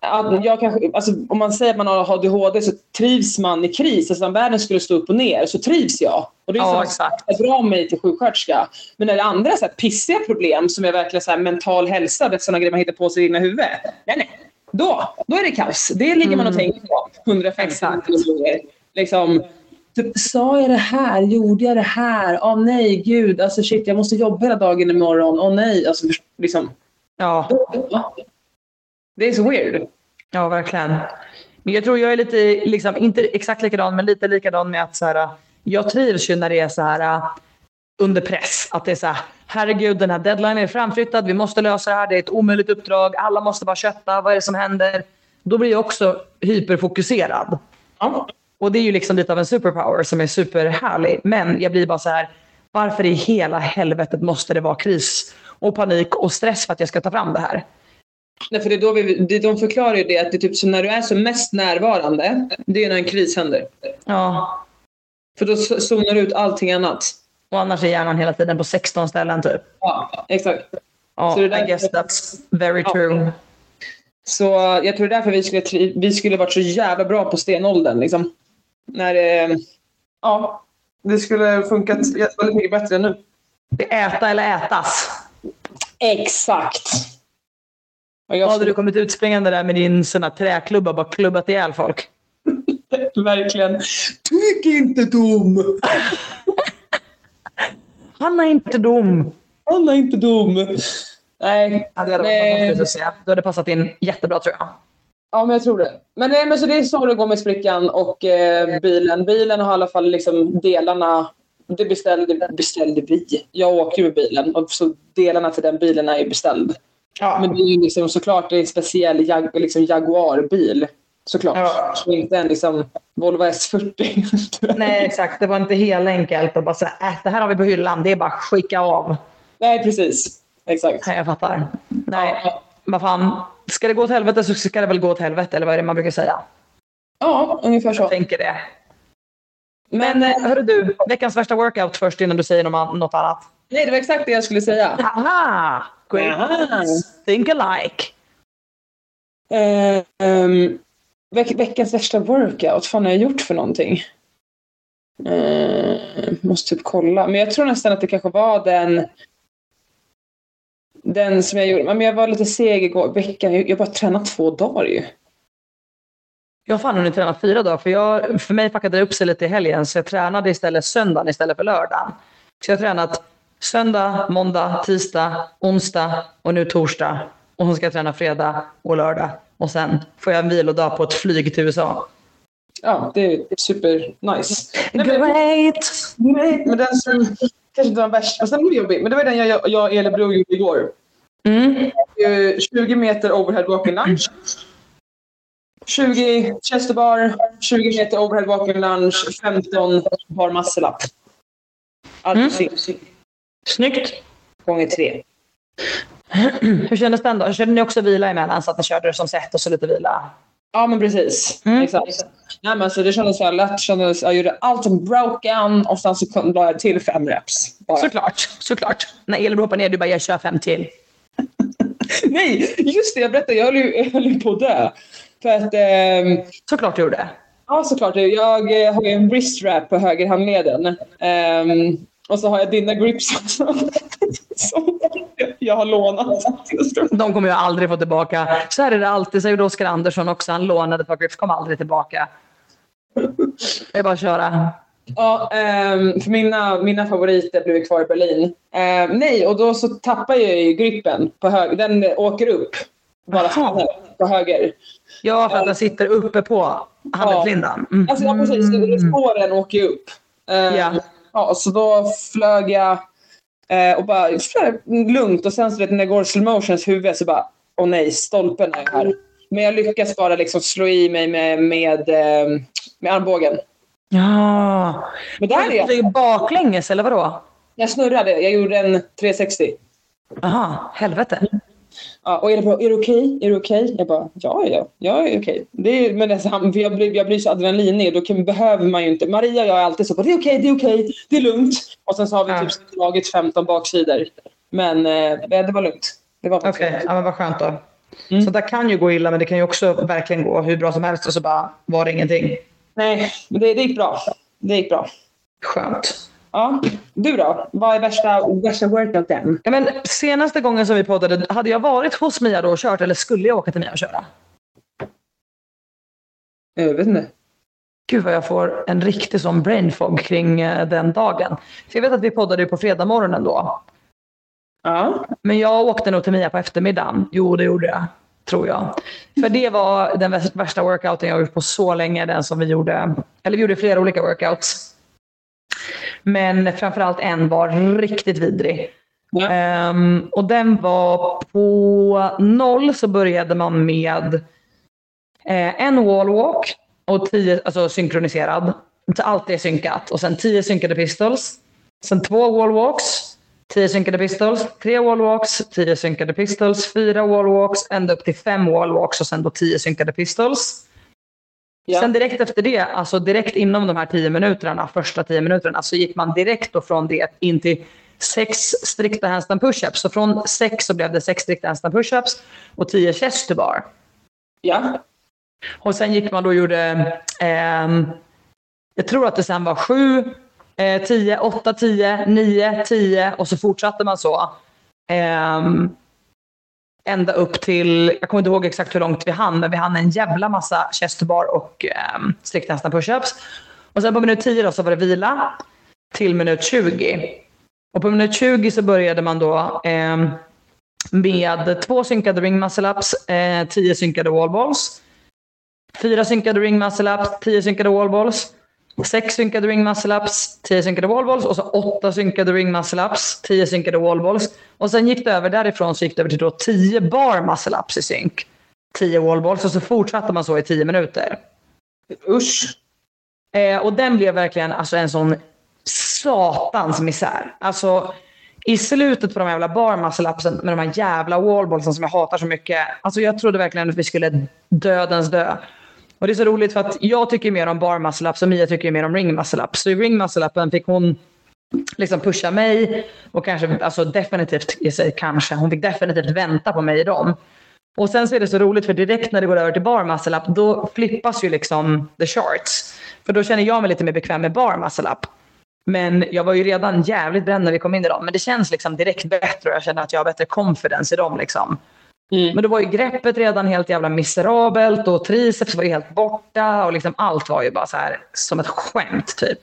B: att jag kanske, alltså, om man säger att man har ADHD så trivs man i kris. Alltså om världen skulle stå upp och ner så trivs jag. Och det är
A: Ja,
B: så
A: exakt.
B: att dra mig till sjuksköterska. Men när det andra så här pissiga problem som är verkligen så här mental hälsa, det är sådana grejer man hittar på sig i egna huvudet. Nej, nej. Då, då är det kaos. Det ligger man och tänker på 150
A: Exakt.
B: gånger. Liksom, typ, sa jag det här? Gjorde jag det här? Åh nej, gud. Alltså shit, jag måste jobba hela dagen imorgon. Åh nej. Alltså, liksom,
A: ja.
B: det är så weird.
A: Ja, verkligen. Men jag tror jag är lite, liksom, inte exakt likadan, men lite likadan med att så här, jag trivs ju när det är så här uh, under press. Att det är så här, herregud den här deadline är framflyttad, vi måste lösa det här, det är ett omöjligt uppdrag, alla måste bara kötta, vad är det som händer? Då blir jag också hyperfokuserad.
B: Ja.
A: Och det är ju liksom lite av en superpower som är superhärlig. Men jag blir bara så här, varför i hela helvetet måste det vara kris och panik och stress för att jag ska ta fram det här?
B: Nej, för det är då vi, det, de förklarar ju det att det är typ så när du är som mest närvarande, det är när en kris händer.
A: Ja,
B: För då zonar du ut allting annat.
A: Och annars är hjärnan hela tiden på 16 ställen typ.
B: Ja, exakt.
A: Ja,
B: Så det där-
A: I guess that's very
B: Ja.
A: true.
B: Så jag tror därför vi skulle, vi skulle varit så jävla bra på stenåldern. Liksom. När det, ja, det skulle funkat väldigt mycket bättre än nu.
A: Det är äta eller ätas.
B: Exakt. Och jag
A: Hade du kommit utspringande där med din sån här träklubba och bara klubbat ihjäl folk?
B: verkligen... Tyck inte dum!
A: Han är inte dum.
B: Han är inte dum. Nej,
A: Ja, det hade varit
B: Nej.
A: fantastiskt att se. Du hade passat in jättebra tror jag.
B: Ja, men jag tror det. Men, nej, men så det är så det går med sprickan och eh, bilen. Bilen har i alla fall liksom delarna. Det beställde, beställde vi. Jag åker ju med bilen och så delarna till den bilen är ju beställd.
A: Ja.
B: Men det är ju liksom såklart det är en speciell jag, liksom Jaguar-bil. Såklart.
A: Ja.
B: Så inte en liksom Volvo S40.
A: Nej, exakt. Det var inte helt enkelt att bara säga äh, det här har vi på hyllan. Det är bara att skicka av.
B: nej, precis. Exakt.
A: Nej, jag fattar. Nej,
B: Ja,
A: vad fan. Ska det gå åt helvete så ska det väl gå åt helvete, eller vad är det man brukar säga?
B: ja, ungefär så.
A: Jag tänker det.
B: Men
A: Men
B: eh,
A: hörru du, veckans värsta workout först innan du säger något annat.
B: nej, det var exakt det jag skulle säga.
A: Aha! Great
B: Aha.
A: think alike.
B: Eh, ehm, veck, veckans värsta workout. Vad fan har jag gjort för någonting? Eh, måste typ kolla. Men jag tror nästan att det kanske var den den som jag gjorde. Men jag var lite seg igår. Veckan. Jag har bara tränat två dagar ju.
A: Jag har fan hunnit träna fyra dagar för, jag, för mig fuckade det upp sig lite i helgen så jag tränade istället söndagen istället för lördagen. Så jag har tränat söndag, måndag, tisdag, onsdag och nu torsdag. Och så ska jag träna fredag och lördag. Och sen får jag en vilodag på ett flyg till USA.
B: Ja, det är super nice. Nej, men,
A: Great!
B: men den som kanske inte var värst. Fast den var jobbig. Men det var den jag, jag och Elebro gjorde igår.
A: Mm.
B: Eh, 20 meter overhead walking lunge. 20 chest bar, 20 meter overhead walking lunge, 15 bar muscle up. Allt
A: mm. Snyggt!
B: gånger tre.
A: Hur kändes den då? Körde ni också vila emellan så att ni körde som set och så lite vila?
B: Ja, men precis.
A: Mm.
B: Exakt. Nej, men så det kändes så här lätt. Kändes, jag gjorde allt som broken och sen så la jag till fem reps. Bara.
A: Såklart, såklart. När elen hoppar ner, du bara jag kör fem till.
B: Nej, just det. Jag berättade. Jag höll ju, jag höll ju på att dö. För att... ehm,
A: Såklart du gjorde.
B: Ja, såklart. Jag eh, har ju en wrist wrap på höger handleden. Ehm, och så har jag dina grips också. Som jag har lånat.
A: De kommer jag aldrig få tillbaka. Så här är det alltid. Så gjorde Oskar Andersson också. Han lånade par grips, kom aldrig tillbaka. Det är bara att köra.
B: Ja, ehm, för mina, mina favoriter blev kvar i Berlin. Ehm, nej, och då så tappar jag ju gripen på höger. Den åker upp. Bara
A: Jaha.
B: på höger.
A: Ja, för att den sitter uppe på handledslindan. Mm.
B: Alltså, ja, precis. Så Spåren åker ju upp. Ehm,
A: Ja.
B: ja, så då flög jag eh, och bara flög lugnt och sen så vet, när jag går slow motions huvud så bara åh nej, stolpen är här. Men jag lyckas bara liksom slå i mig med, med, eh, med armbågen.
A: Ja.
B: Men där är
A: Du
B: jag.
A: flyger baklänges eller vadå?
B: Jag snurrade. Jag gjorde en 360.
A: Jaha, helvete.
B: Ja, och är det, bra? är det okej? Är det okej? Jag bara, ja, ja, jag är okej. Men alltså, för jag, blir, jag blir så adrenalinig då kan, behöver man ju inte. Maria och jag är alltid så på, det är okej, det är okej, det är lugnt. Och sen så har vi
A: Ja.
B: typ slagit 15 baksidor. Men eh, det var lugnt. Det var
A: Okej,
B: faktiskt
A: ja, men vad skönt då.
B: Mm.
A: Så det kan ju gå illa, men det kan ju också verkligen gå hur bra som helst och så bara var det ingenting.
B: Nej, men det, det gick bra. Det gick bra.
A: Skönt.
B: Ja, du då? Vad är värsta, värsta workouten?
A: Ja, men senaste gången som vi poddade, hade jag varit hos Mia då och kört eller skulle jag åka till Mia och köra?
B: Jag vet inte.
A: Gud vad jag får en riktig sån brain fog kring eh, den dagen. För jag vet att vi poddade ju på fredag morgonen då.
B: Ja.
A: Men jag åkte nog till Mia på eftermiddagen. Jo, det gjorde jag. tror jag. För det var den värsta workouten jag gjort på så länge. Den som vi gjorde, eller vi gjorde flera olika workouts. Men framförallt en var riktigt vidrig. Ja. Um, och den var på noll så började man med eh, en wallwalk och tio, alltså synkroniserad. Så allt är synkat. Och sen tio synkade pistols. Sen två wallwalks, tio synkade pistols, tre wallwalks, tio synkade pistols, fyra wallwalks, ända upp till fem wallwalks och sen då tio synkade pistols. Ja. Sen direkt efter det, alltså direkt inom de här tio minuterna, första tio minuterna, så gick man direkt då från det in till sex strikta handstand pushups. Så från sex så blev det sex strikta handstand pushups och tio chest to bar.
B: Ja.
A: Och sen gick man då och gjorde, eh, jag tror att det sen var sju, eh, tio, åtta, tio, nio, tio och så fortsatte man så. Eh, ända upp till, jag kommer inte ihåg exakt hur långt vi hann, men vi hann en jävla massa chest bar och eh, strikt pushups. Och sen på minut 10 då så var det vila till minut 20. Och på minut 20 så började man då eh, med två synkade ring muscle ups, eh, tio synkade wallballs, fyra synkade ring muscle ups, tio synkade wallballs, sex synkade ring muscle ups, tio synkade wallballs och så åtta synkade ring muscle ups, tio synkade wallballs. Och sen gick det över därifrån så gick det över till då tio bar muscle ups i synk, tio wallballs och så fortsatte man så i tio minuter.
B: Usch!
A: Eh, och den blev verkligen alltså en sån satans misär. Alltså, i slutet på de jävla barmuscle-upsen med de här jävla wallballsen som jag hatar så mycket. Alltså jag trodde verkligen att vi skulle dödens dö. Och det är så roligt för att jag tycker mer om bar muscle ups och Mia tycker mer om ring muscle ups. Så i ring muscle upen fick hon liksom pusha mig och kanske, alltså definitivt, jag säger kanske, hon fick definitivt vänta på mig i dem. Och sen så är det så roligt för direkt när det går över till bar muscle up då flippas ju liksom the charts. För då känner jag mig lite mer bekväm med bar muscle up. Men jag var ju redan jävligt bränd när vi kom in i dem. Men det känns liksom direkt bättre och jag känner att jag har bättre confidence i dem. Liksom. Mm. Men då var ju greppet redan helt jävla miserabelt och triceps var ju helt borta och liksom allt var ju bara så här som ett skämt typ.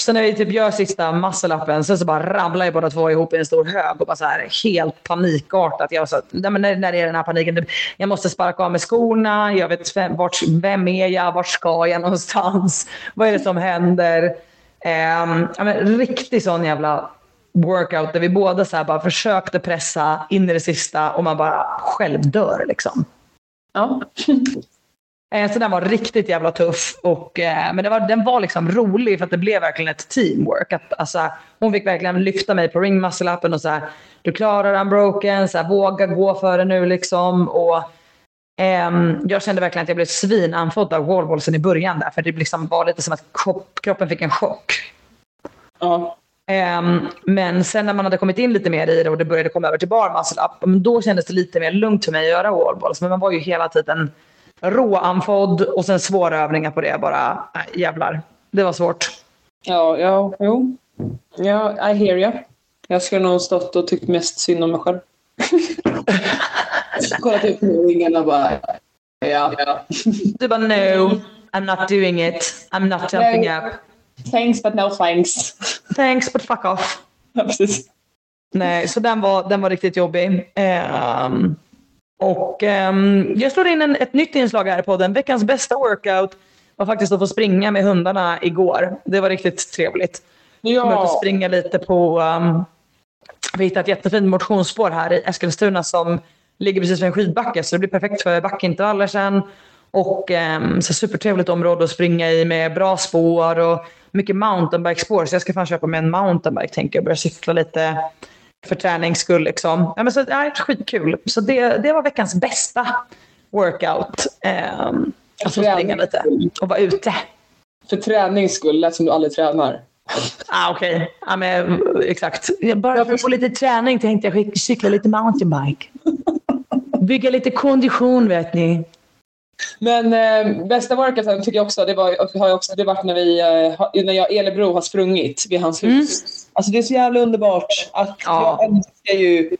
A: Så när vi typ gör sista muscle-upen så, så bara ramlar jag båda två ihop i en stor hög och bara så här helt panikartat. Jag sa, nej men när, när är den här paniken? Typ, jag måste sparka av mig skorna. Jag vet vart, vem är jag? Vart ska jag någonstans? Vad är det som händer? Um, ja, men, riktig sån jävla workout där vi båda så bara försökte pressa in i det sista och man bara själv dör. Liksom.
B: Ja.
A: Eh, så den var riktigt jävla tuff. Och, eh, men det var, den var liksom rolig för att det blev verkligen ett teamwork. Att, alltså, hon fick verkligen lyfta mig på ring muscle upen och så här, du klarar unbroken, så här, våga gå för det nu liksom. Och, Um, jag kände verkligen att jag blev svinanfodd av wallballsen i början där. För det liksom var lite som att kroppen fick en chock.
B: Ja.
A: Um, men sen när man hade kommit in lite mer i det och det började komma över till bar muscle up, då kändes det lite mer lugnt för mig att göra wallballs. Men man var ju hela tiden råanfodd och sen svåra övningar på det. Bara äh, jävlar. Det var svårt.
B: Ja, ja, jo. Ja, I hear you. Jag skulle nog stått och tyckt mest synd om mig själv. Kollat upp ringen och bara... Ja. ja.
A: Du bara no, I'm not doing it. I'm not jumping up.
B: Thanks but no thanks.
A: Thanks but fuck off.
B: Ja, precis.
A: Nej, så den var, den var riktigt jobbig. Um, och um, jag slår in en, ett nytt inslag här på den. Veckans bästa workout var faktiskt att få springa med hundarna igår. Det var riktigt trevligt.
B: Ja.
A: Kom att springa lite på... Um, vi hittade ett jättefint motionsspår här i Eskilstuna som ligger precis vid en skidbacke så det blir perfekt för backintervaller sen. Och eh, så supertrevligt område att springa i med bra spår och mycket mountainbikespår. Så jag ska fan köpa mig en mountainbike tänker jag. Börja cykla lite för tränings skull. Liksom. Ja, men så, ja, skitkul. Så det, det var veckans bästa workout. Eh, alltså springa lite och vara ute.
B: För tränings skull, lät som du aldrig tränar.
A: Ah, Okej, okay. ja, men, exakt. Bara för att få lite träning tänkte jag cykla lite mountainbike. Bygga lite kondition vet ni.
B: Men eh, bästa workouten tycker jag också, det, var, har jag också, det varit när, vi, eh, när jag Elebro har sprungit vid hans hus. Mm. Alltså det är så jävla underbart. Att ja. Jag älskar ju,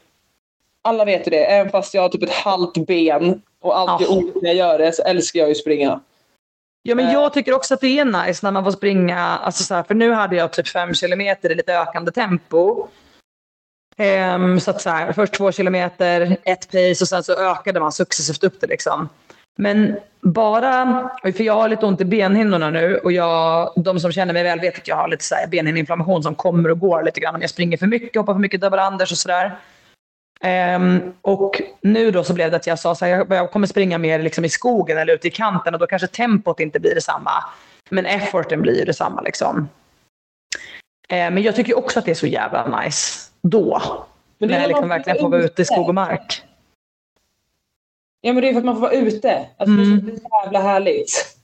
B: alla vet ju det, även fast jag har typ ett halvt ben och alltid ja. ont när jag gör det så älskar jag ju springa.
A: Ja, men jag tycker också att det är nice när man får springa. Alltså så här, för nu hade jag typ fem kilometer i lite ökande tempo. Ehm, så att så här, först två kilometer, ett pace och sen så ökade man successivt upp det liksom. Men bara, för jag har lite ont i benhinnorna nu och jag, de som känner mig väl vet att jag har lite så här benhinneinflammation som kommer och går lite grann om jag springer för mycket, hoppar för mycket double unders och sådär. Um, och nu då så blev det att jag sa så här, jag, kommer springa mer liksom i skogen eller ute i kanten och då kanske tempot inte blir detsamma. Men efforten blir detsamma liksom. Uh, men jag tycker också att det är så jävla nice då. Men när jag liksom verkligen får vara ute i skog och mark.
B: Ja men det är för att man får vara ute. Alltså, mm. Det är så jävla härligt.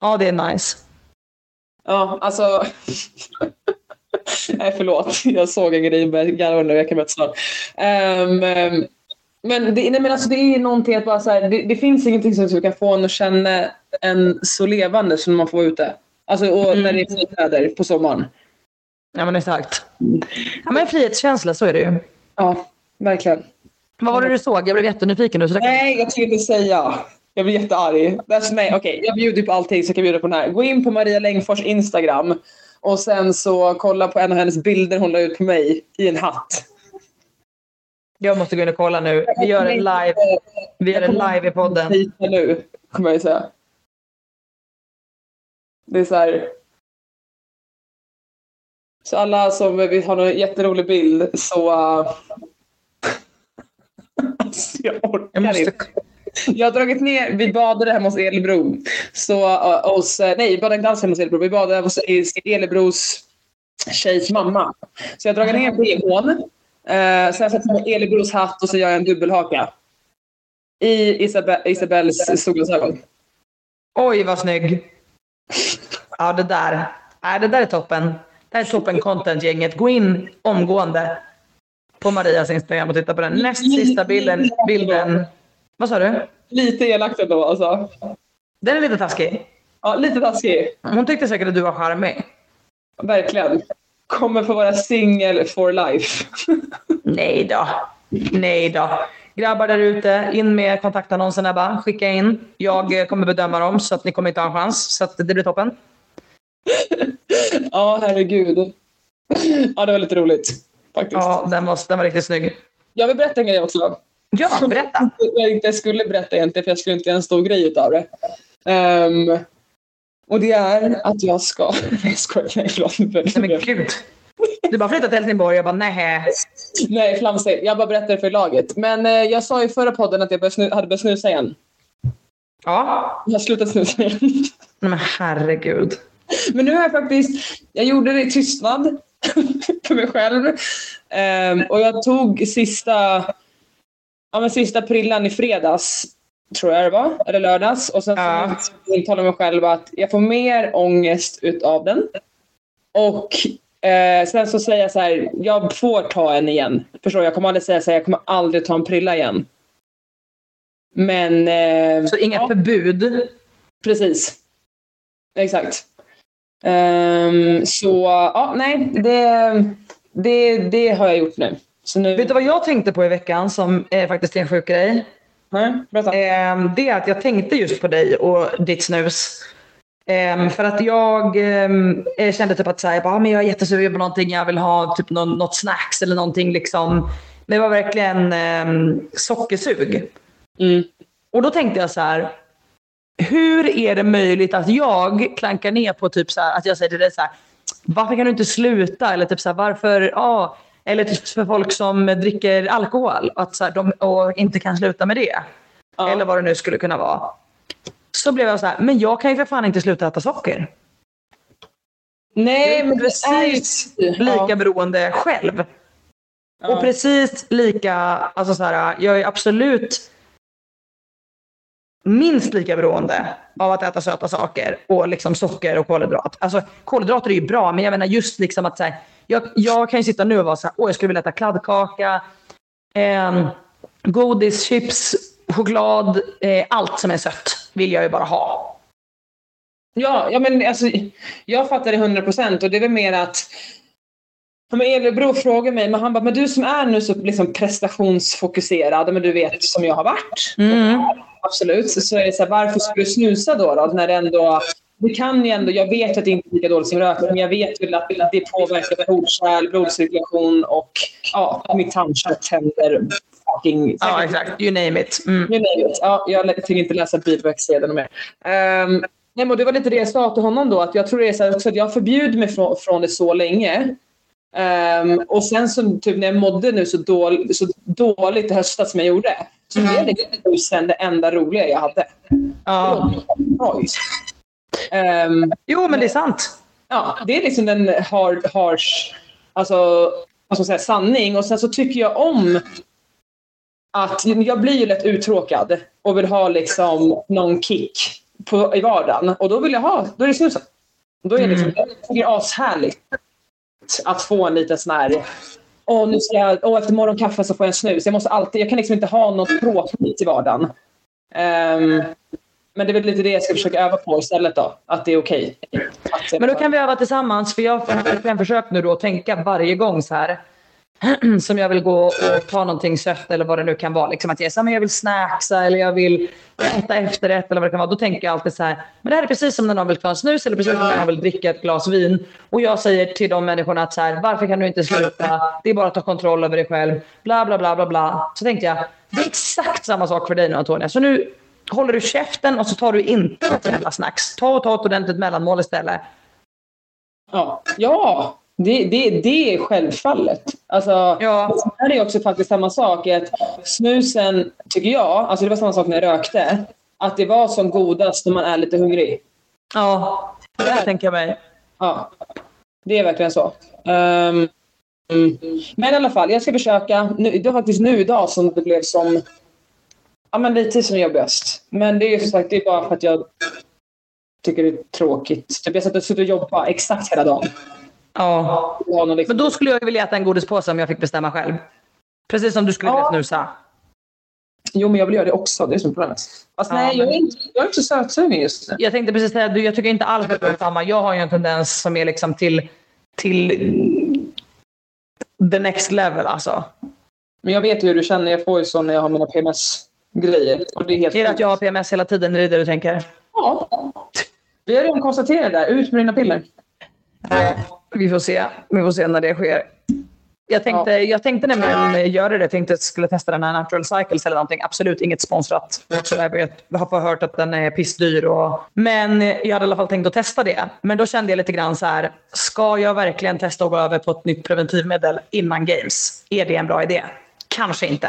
A: Ja det är nice.
B: Ja alltså. Nej förlåt, jag såg en grej och började garva nu. Jag kan börja snart. Um, men, det, nej, men alltså, det är någonting att bara så här, det, det, finns ingenting som kan få en att känna en så levande som man får vara ute. Alltså och mm. när det är fint väder på sommaren.
A: Ja men exakt. Ja men frihetskänsla, så är det ju.
B: Ja, verkligen.
A: Vad var det du såg? Jag blev jättenyfiken nu.
B: Nej, jag tänkte inte säga. Jag blir jättearg. nej, okej, okay. jag bjuder på allting så jag kan bjuda på den här. Gå in på Maria Längfors Instagram och sen så kolla på en av hennes bilder hon la ut på mig i en hatt.
A: Jag måste gå in och kolla nu. Vi gör en live, vi gör en live i podden.
B: nu, kommer jag säga. Det är så här. Så alla som vill ha någon jätterolig bild så... Uh... alltså, jag orkar jag måste... inte. Jag har dragit ner, vi badade hemma hos Elebro. Så, uh, hos, uh, nej, vi badade inte alls hemma hos Elebro. Vi badade hos Elebros tjejs mamma. Så jag har dragit ner bhn. Uh, sen sätter jag på Elebros hatt och så gör jag en dubbelhaka. I Isabel, Isabells solglasögon.
A: Oj, vad snygg. Ja, det där. Nej, det där är toppen. Det här är toppen content-gänget. Gå in omgående på Marias Instagram och titta på den. Näst sista bilden. bilden. Vad sa du?
B: Lite elakt ändå alltså.
A: Den är lite taskig.
B: Ja, lite taskig.
A: Hon tyckte säkert att du var charmig.
B: Verkligen. Kommer få vara singel for life.
A: Nej då. Nej då. Grabbar där ute, in med kontaktannonserna bara. Skicka in. Jag kommer bedöma dem så att ni kommer inte ha en chans. Så att det blir toppen.
B: ja, herregud. Ja, det var lite roligt. Faktiskt.
A: Ja, den var, den var riktigt snygg.
B: Jag vill berätta en grej också.
A: Ja, berätta.
B: jag inte skulle berätta egentligen för jag skulle inte göra en stor grej utav det. Um, och det är att jag ska... Jag skojar. Nej, förlåt.
A: Nej, men gud. Du bara flyttat till Helsingborg jag bara nej.
B: Nej, flamsigt. Jag bara berättar för laget. Men eh, jag sa i förra podden att jag började hade börjat snusa igen.
A: Ja.
B: Jag har slutat snusa igen.
A: Nej, men herregud.
B: Men nu har jag faktiskt... Jag gjorde det i tystnad för mig själv. Um, och jag tog sista ja, men sista prillan i fredags, tror jag det var, eller lördags. Och sen ja. så intalade jag mig själv att jag får mer ångest utav den. Och eh, sen så säger jag så här, jag får ta en igen. Förstår Jag kommer aldrig säga så här, jag kommer aldrig ta en prilla igen. Men... Eh,
A: så inga ja. förbud?
B: Precis. Exakt. Um, så ja, nej, det, det, det har jag gjort nu.
A: Så nu... Vet du vad jag tänkte på i veckan som är faktiskt en sjuk grej? Eh, det är att jag tänkte just på dig och ditt snus. Eh, för att jag eh, kände typ att så här, jag, bara, men jag är jättesugen på någonting, jag vill ha typ någon, något snacks eller någonting. Liksom. Men det var verkligen eh, sockersug.
B: Mm.
A: Och då tänkte jag så här, hur är det möjligt att jag klankar ner på typ så här, att jag säger till dig så här, varför kan du inte sluta? Eller typ så här, varför, ja, eller typ för folk som dricker alkohol att så här, de, och inte kan sluta med det. Ja. Eller vad det nu skulle kunna vara. Så blev jag så här, men jag kan ju för fan inte sluta äta socker.
B: Nej, men
A: precis är... lika ja. beroende själv. Ja. Och precis lika, alltså så här, jag är absolut minst lika beroende av att äta söta saker och liksom socker och kolhydrat. Alltså kolhydrater är ju bra, men jag menar just liksom att så här, jag, jag kan ju sitta nu och vara så här, åh jag skulle vilja äta kladdkaka, eh, godis, chips, choklad, eh, allt som är sött vill jag ju bara ha.
B: Ja, ja men alltså, jag fattar det hundra procent och det är väl mer att men Elebro frågar mig, men han bara, men du som är nu så liksom prestationsfokuserad, men du vet som jag har varit.
A: Mm.
B: Absolut. Så är det så här, varför ska du snusa då, då? När det ändå det kan ju ändå, jag vet att det inte är lika dåligt som rökning, men jag vet väl att det påverkar blodkärl, blodcirkulation och ja, mitt tandkött, tänder, fucking...
A: Ja, exakt. You name it. Mm.
B: You name it. Ja, jag tänker inte läsa biverksedeln mer. Um, nej, men det var lite det jag sa till honom då, att jag tror det är så också att jag förbjuder mig från, från det så länge. Um, och sen så typ när jag mådde nu så, dål, så dåligt i höstas som jag gjorde så blev det sen det enda roliga jag hade.
A: Ja.
B: Um,
A: jo, men det är sant.
B: Ja, det är liksom en hard, harsh alltså, vad ska man säga, sanning. Och sen så tycker jag om att jag blir ju lätt uttråkad och vill ha liksom någon kick på, i vardagen. Och då vill jag ha, då är det snusen. Då är det liksom, mm. det är ashärligt att få en liten sån här Åh, nu ska jag, åh, efter morgonkaffe så får jag en snus. Jag, måste alltid, jag kan liksom inte ha något tråkigt i vardagen. Um, men det är väl lite det jag ska försöka öva på istället då. Att det är okej.
A: Okay. Men då kan vi öva tillsammans. För jag har försökt nu då att tänka varje gång så här. som jag vill gå och ta någonting sött eller vad det nu kan vara. Liksom att jag, så, men jag vill snacksa eller jag vill äta efterrätt eller vad det kan vara. Då tänker jag alltid så här. Men det här är precis som när någon vill ta en snus eller precis som när någon vill dricka ett glas vin. Och jag säger till de människorna att så här, varför kan du inte sluta? Det är bara att ta kontroll över dig själv. Bla bla bla bla bla. Så tänkte jag, det är exakt samma sak för dig nu Antonia. Så nu håller du käften och så tar du inte ett jävla snacks. Ta och ta ett ordentligt mellanmål istället.
B: Ja. ja, det, det, det är självfallet. Alltså, ja. Det är också faktiskt samma sak. Att snusen, tycker jag, alltså det var samma sak när jag rökte, att det var som godast när man är lite hungrig.
A: Ja, det tänker jag mig.
B: Ja, det är verkligen så. Um, men i alla fall, jag ska försöka. Nu, det var faktiskt nu idag som det blev som ja, men lite som jobbigast. Men det är som sagt det är bara för att jag tycker det är tråkigt. Typ jag satt och suttit och jobbat exakt hela dagen.
A: Ja. Men då skulle jag vilja äta en godispåse om jag fick bestämma själv. Precis som du skulle vilja snusa.
B: Jo, men jag vill göra det också. Det är som problemet. Fast ja, nej, men... jag, är inte, jag är inte så sötsugen just nu.
A: Jag tänkte precis säga, jag tycker inte alls att det är samma. Jag har ju en tendens som är liksom till, till the next level alltså.
B: Men jag vet ju hur du känner. Jag får ju så när jag har mina PMS-grejer.
A: Och det är, helt är det att jag har PMS hela tiden? Är det det du tänker?
B: Ja. Vi har redan konstaterat det. Ut med dina piller.
A: Vi får se. Vi får se när det sker. Jag tänkte, ja. jag tänkte nämligen göra det. Jag tänkte att jag skulle testa den här Natural Cycles eller någonting. Absolut inget sponsrat. Jag har hört att den är pissdyr. Och... Men jag hade i alla fall tänkt att testa det. Men då kände jag lite grann så här. Ska jag verkligen testa att gå över på ett nytt preventivmedel innan games? Är det en bra idé? Kanske inte.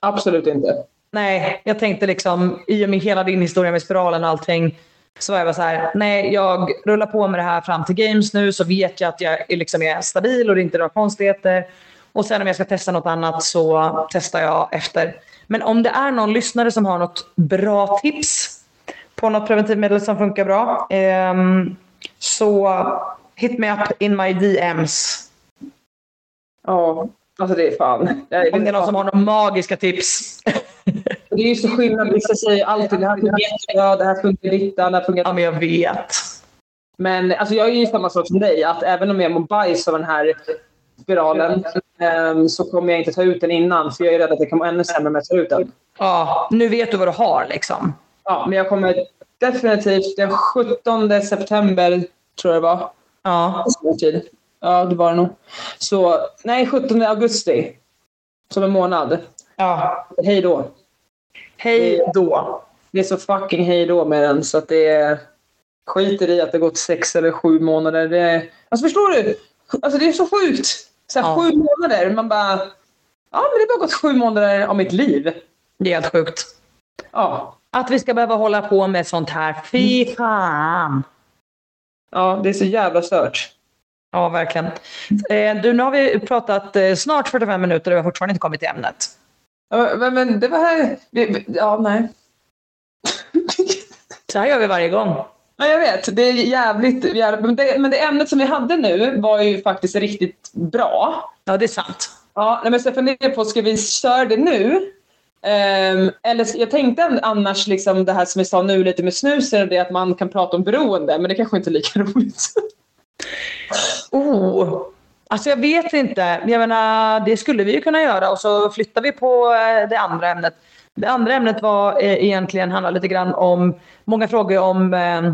B: Absolut inte.
A: Nej, jag tänkte liksom i och med hela din historia med spiralen och allting så var jag bara så här, nej jag rullar på med det här fram till games nu så vet jag att jag liksom är stabil och det är inte några konstigheter. Och sen om jag ska testa något annat så testar jag efter. Men om det är någon lyssnare som har något bra tips på något preventivmedel som funkar bra. Eh, så hit me up in my DMs.
B: Ja, alltså det är fan.
A: Om det är någon som har några magiska tips.
B: Det är ju så skillnad. Vissa säger alltid det här funkar jättebra, det här funkar dittan, det här funkar...
A: Ja, men jag vet.
B: Men alltså, jag är ju samma sak som dig. Att även om jag mår bajs av den här spiralen um, så kommer jag inte ta ut den innan. För jag är rädd att det kan vara ännu sämre om jag tar ut den.
A: Ja, nu vet du vad du har liksom.
B: Ja, men jag kommer definitivt den 17 september, tror jag det var.
A: Ja.
B: Ja, det var det nog. Så, nej, 17 augusti. Som en månad.
A: Ja.
B: Hej då.
A: Hej då.
B: Det är så fucking hej då med den så att det är... Skiter i att det gått sex eller sju månader. Det är, alltså förstår du? Alltså det är så sjukt. Så här, ja. Sju månader. Man bara... Ja, men det har bara gått sju månader av mitt liv.
A: Det är helt sjukt.
B: Ja.
A: Att vi ska behöva hålla på med sånt här. Fy fan.
B: Ja, det är så jävla stört.
A: Ja, verkligen. Eh, du, nu har vi pratat eh, snart 45 minuter och vi har fortfarande inte kommit till ämnet.
B: Men, men det var här... Ja, nej.
A: Så här gör vi varje gång.
B: Ja, jag vet. Det är jävligt... Men det, men det ämnet som vi hade nu var ju faktiskt riktigt bra.
A: Ja, det är sant.
B: Ja, men så jag funderar på, ska vi köra det nu? Um, eller jag tänkte annars liksom det här som vi sa nu lite med snusen, det att man kan prata om beroende, men det kanske inte är lika roligt.
A: oh, Alltså jag vet inte. Jag menar, det skulle vi ju kunna göra och så flyttar vi på eh, det andra ämnet. Det andra ämnet var eh, egentligen handlar lite grann om många frågor om eh,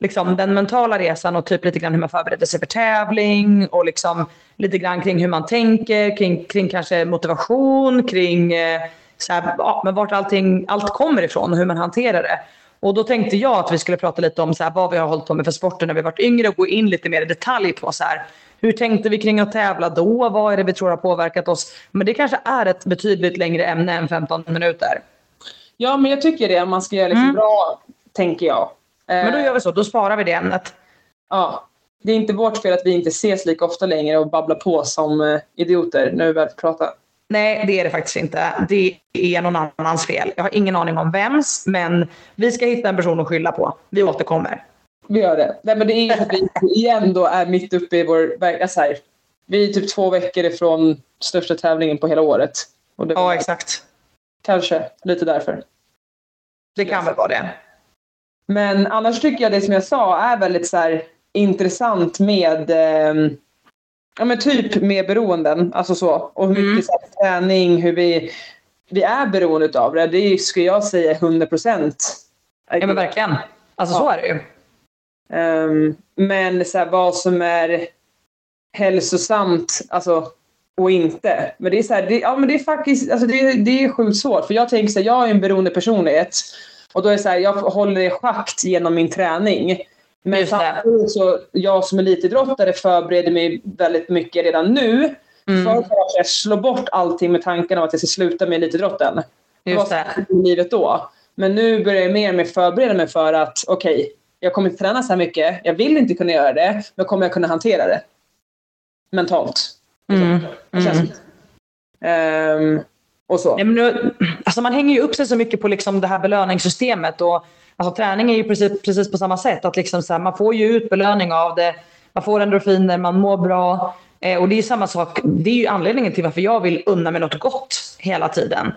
A: liksom, den mentala resan och typ lite grann hur man förbereder sig för tävling och liksom lite grann kring hur man tänker, kring, kring kanske motivation, kring eh, så här, ja, men vart allting, allt kommer ifrån och hur man hanterar det. Och då tänkte jag att vi skulle prata lite om så här, vad vi har hållit på med för sporter när vi varit yngre och gå in lite mer i detalj på så här, hur tänkte vi kring att tävla då? Vad är det vi tror har påverkat oss? Men det kanske är ett betydligt längre ämne än 15 minuter.
B: Ja, men jag tycker det. Man ska göra liksom
A: Mm.
B: bra, tänker jag.
A: Men då
B: Eh,
A: gör vi så, då sparar vi det ämnet.
B: Ja. Det är inte vårt fel att vi inte ses lika ofta längre och babblar på som eh, idioter när vi väl pratar.
A: Nej, det är det faktiskt inte. Det är någon annans fel. Jag har ingen aning om vems, men vi ska hitta en person att skylla på. Vi återkommer.
B: Vi gör det. Nej, men det är att vi igen då är mitt uppe i vår... Alltså här, vi är typ två veckor ifrån största tävlingen på hela året.
A: Ja, exakt.
B: Kanske lite därför.
A: Det kan väl vara det.
B: Men annars tycker jag det som jag sa är väldigt så här, intressant med ehm, ja, men typ med beroenden. Alltså så. Och hur mycket
A: Mm.
B: så här, träning, hur vi, vi är beroende av det. Det är, skulle jag säga 100 procent.
A: Ja, men verkligen. Alltså så
B: Ja.
A: är det ju.
B: Ehm, men så här, vad som är hälsosamt alltså, och inte. Men det är, så här, det, ja, men det är faktiskt alltså, det, det är sjukt svårt. För jag tänker så här, jag är en beroende personlighet. Och då är det så här, jag håller i schakt genom min träning. Men samtidigt så, jag som elitidrottare förbereder mig väldigt mycket redan nu.
A: Mm.
B: För att jag slår bort allting med tanken om att jag ska sluta med elitidrotten.
A: Just det.
B: Vad som i livet då. Men nu börjar jag mer och mer förbereda mig för att okej, jag kommer inte träna så här mycket. Jag vill inte kunna göra det, men kommer jag kunna hantera det? Mentalt.
A: Mm.
B: Känns
A: Mm.
B: Ehm, och så.
A: Nej, men nu, alltså man hänger ju upp sig så mycket på liksom det här belöningssystemet. Och, alltså, träning är ju precis, precis på samma sätt. Att liksom så här, man får ju ut belöning av det. Man får endorfiner, man mår bra. Eh, och det är ju samma sak. Det är ju anledningen till varför jag vill unna mig något gott hela tiden.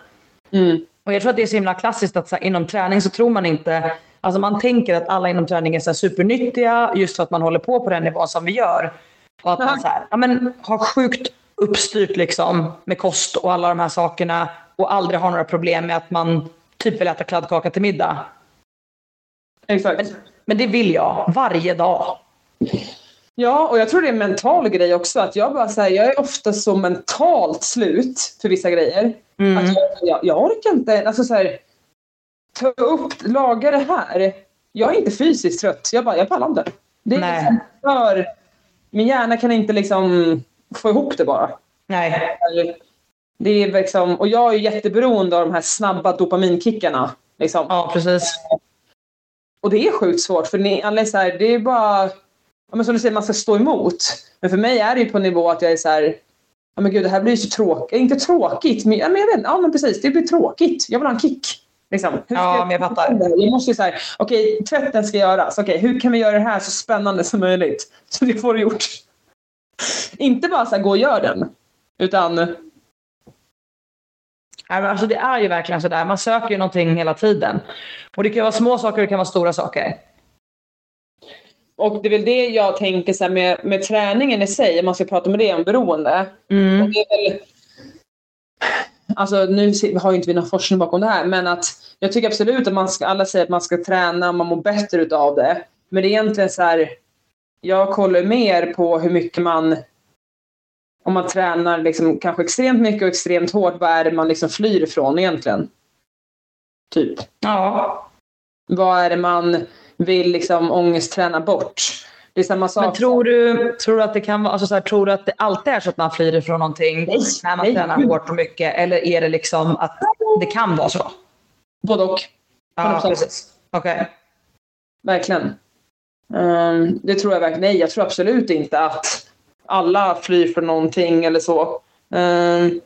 B: Mm.
A: Och jag tror att det är så himla klassiskt att så här, inom träning så tror man inte... Alltså man tänker att alla inom träning är så supernyttiga just för att man håller på på den nivån som vi gör. Och att man så här, ja, men, har sjukt uppstyrt liksom, med kost och alla de här sakerna och aldrig har några problem med att man typ vill äta kladdkaka till middag.
B: Exakt.
A: Men det vill jag varje dag.
B: Ja, och jag tror det är en mental grej också. Att jag, bara, så här, jag är ofta så mentalt slut för vissa grejer.
A: Mm.
B: Att jag, jag, jag orkar inte. Alltså, så här, ta upp, laga det här. Jag är inte fysiskt trött. Jag, bara, jag pallar inte. Det är
A: Nej.
B: liksom för... Min hjärna kan inte liksom få ihop det bara.
A: Nej.
B: Det är liksom, och jag är jätteberoende av de här snabba dopaminkickarna. Liksom.
A: Ja, precis.
B: Och det är sjukt svårt för ni, alla är så här, det är bara, ja, men som du säger, man ska stå emot. Men för mig är det ju på en nivå att jag är så här, ja men gud det här blir ju så tråkigt. Inte tråkigt, men, ja, men jag vet ja men precis, det blir tråkigt. Jag vill ha en kick. Liksom.
A: Ja, men jag fattar.
B: Jag måste ju säga, okej tvätten ska göras. Okej, hur kan vi göra det här så spännande som möjligt? Så det får du gjort. Inte bara så här, gå och gör den. Utan,
A: Nej, men Alltså, det är ju verkligen sådär. Man söker ju någonting hela tiden. Och det kan vara små saker och det kan vara stora saker.
B: och det är väl det jag tänker så med, med träningen i sig, om man ska prata med det om beroende.
A: Mm.
B: Och det är väl, alltså nu har ju inte vi någon forskning bakom det här, men att jag tycker absolut att man ska, alla säger att man ska träna, man mår bättre utav det. Men det är egentligen så här, jag kollar mer på hur mycket man, om man tränar liksom kanske extremt mycket och extremt hårt, vad är det man liksom flyr ifrån egentligen? Typ.
A: Ja.
B: Vad är det man vill liksom ångestträna bort? Det är samma sak.
A: Men tror du, tror du att det kan vara, alltså så här, tror du att det alltid är så att man flyr ifrån någonting
B: Nej,
A: när man
B: nej,
A: tränar hårt och mycket? Eller är det liksom att det kan vara så?
B: Både och.
A: Ja,
B: 100%.
A: precis. Okej.
B: Verkligen. Ehm, det tror jag verkligen. Nej, jag tror absolut inte att alla flyr för någonting eller så. Ehm,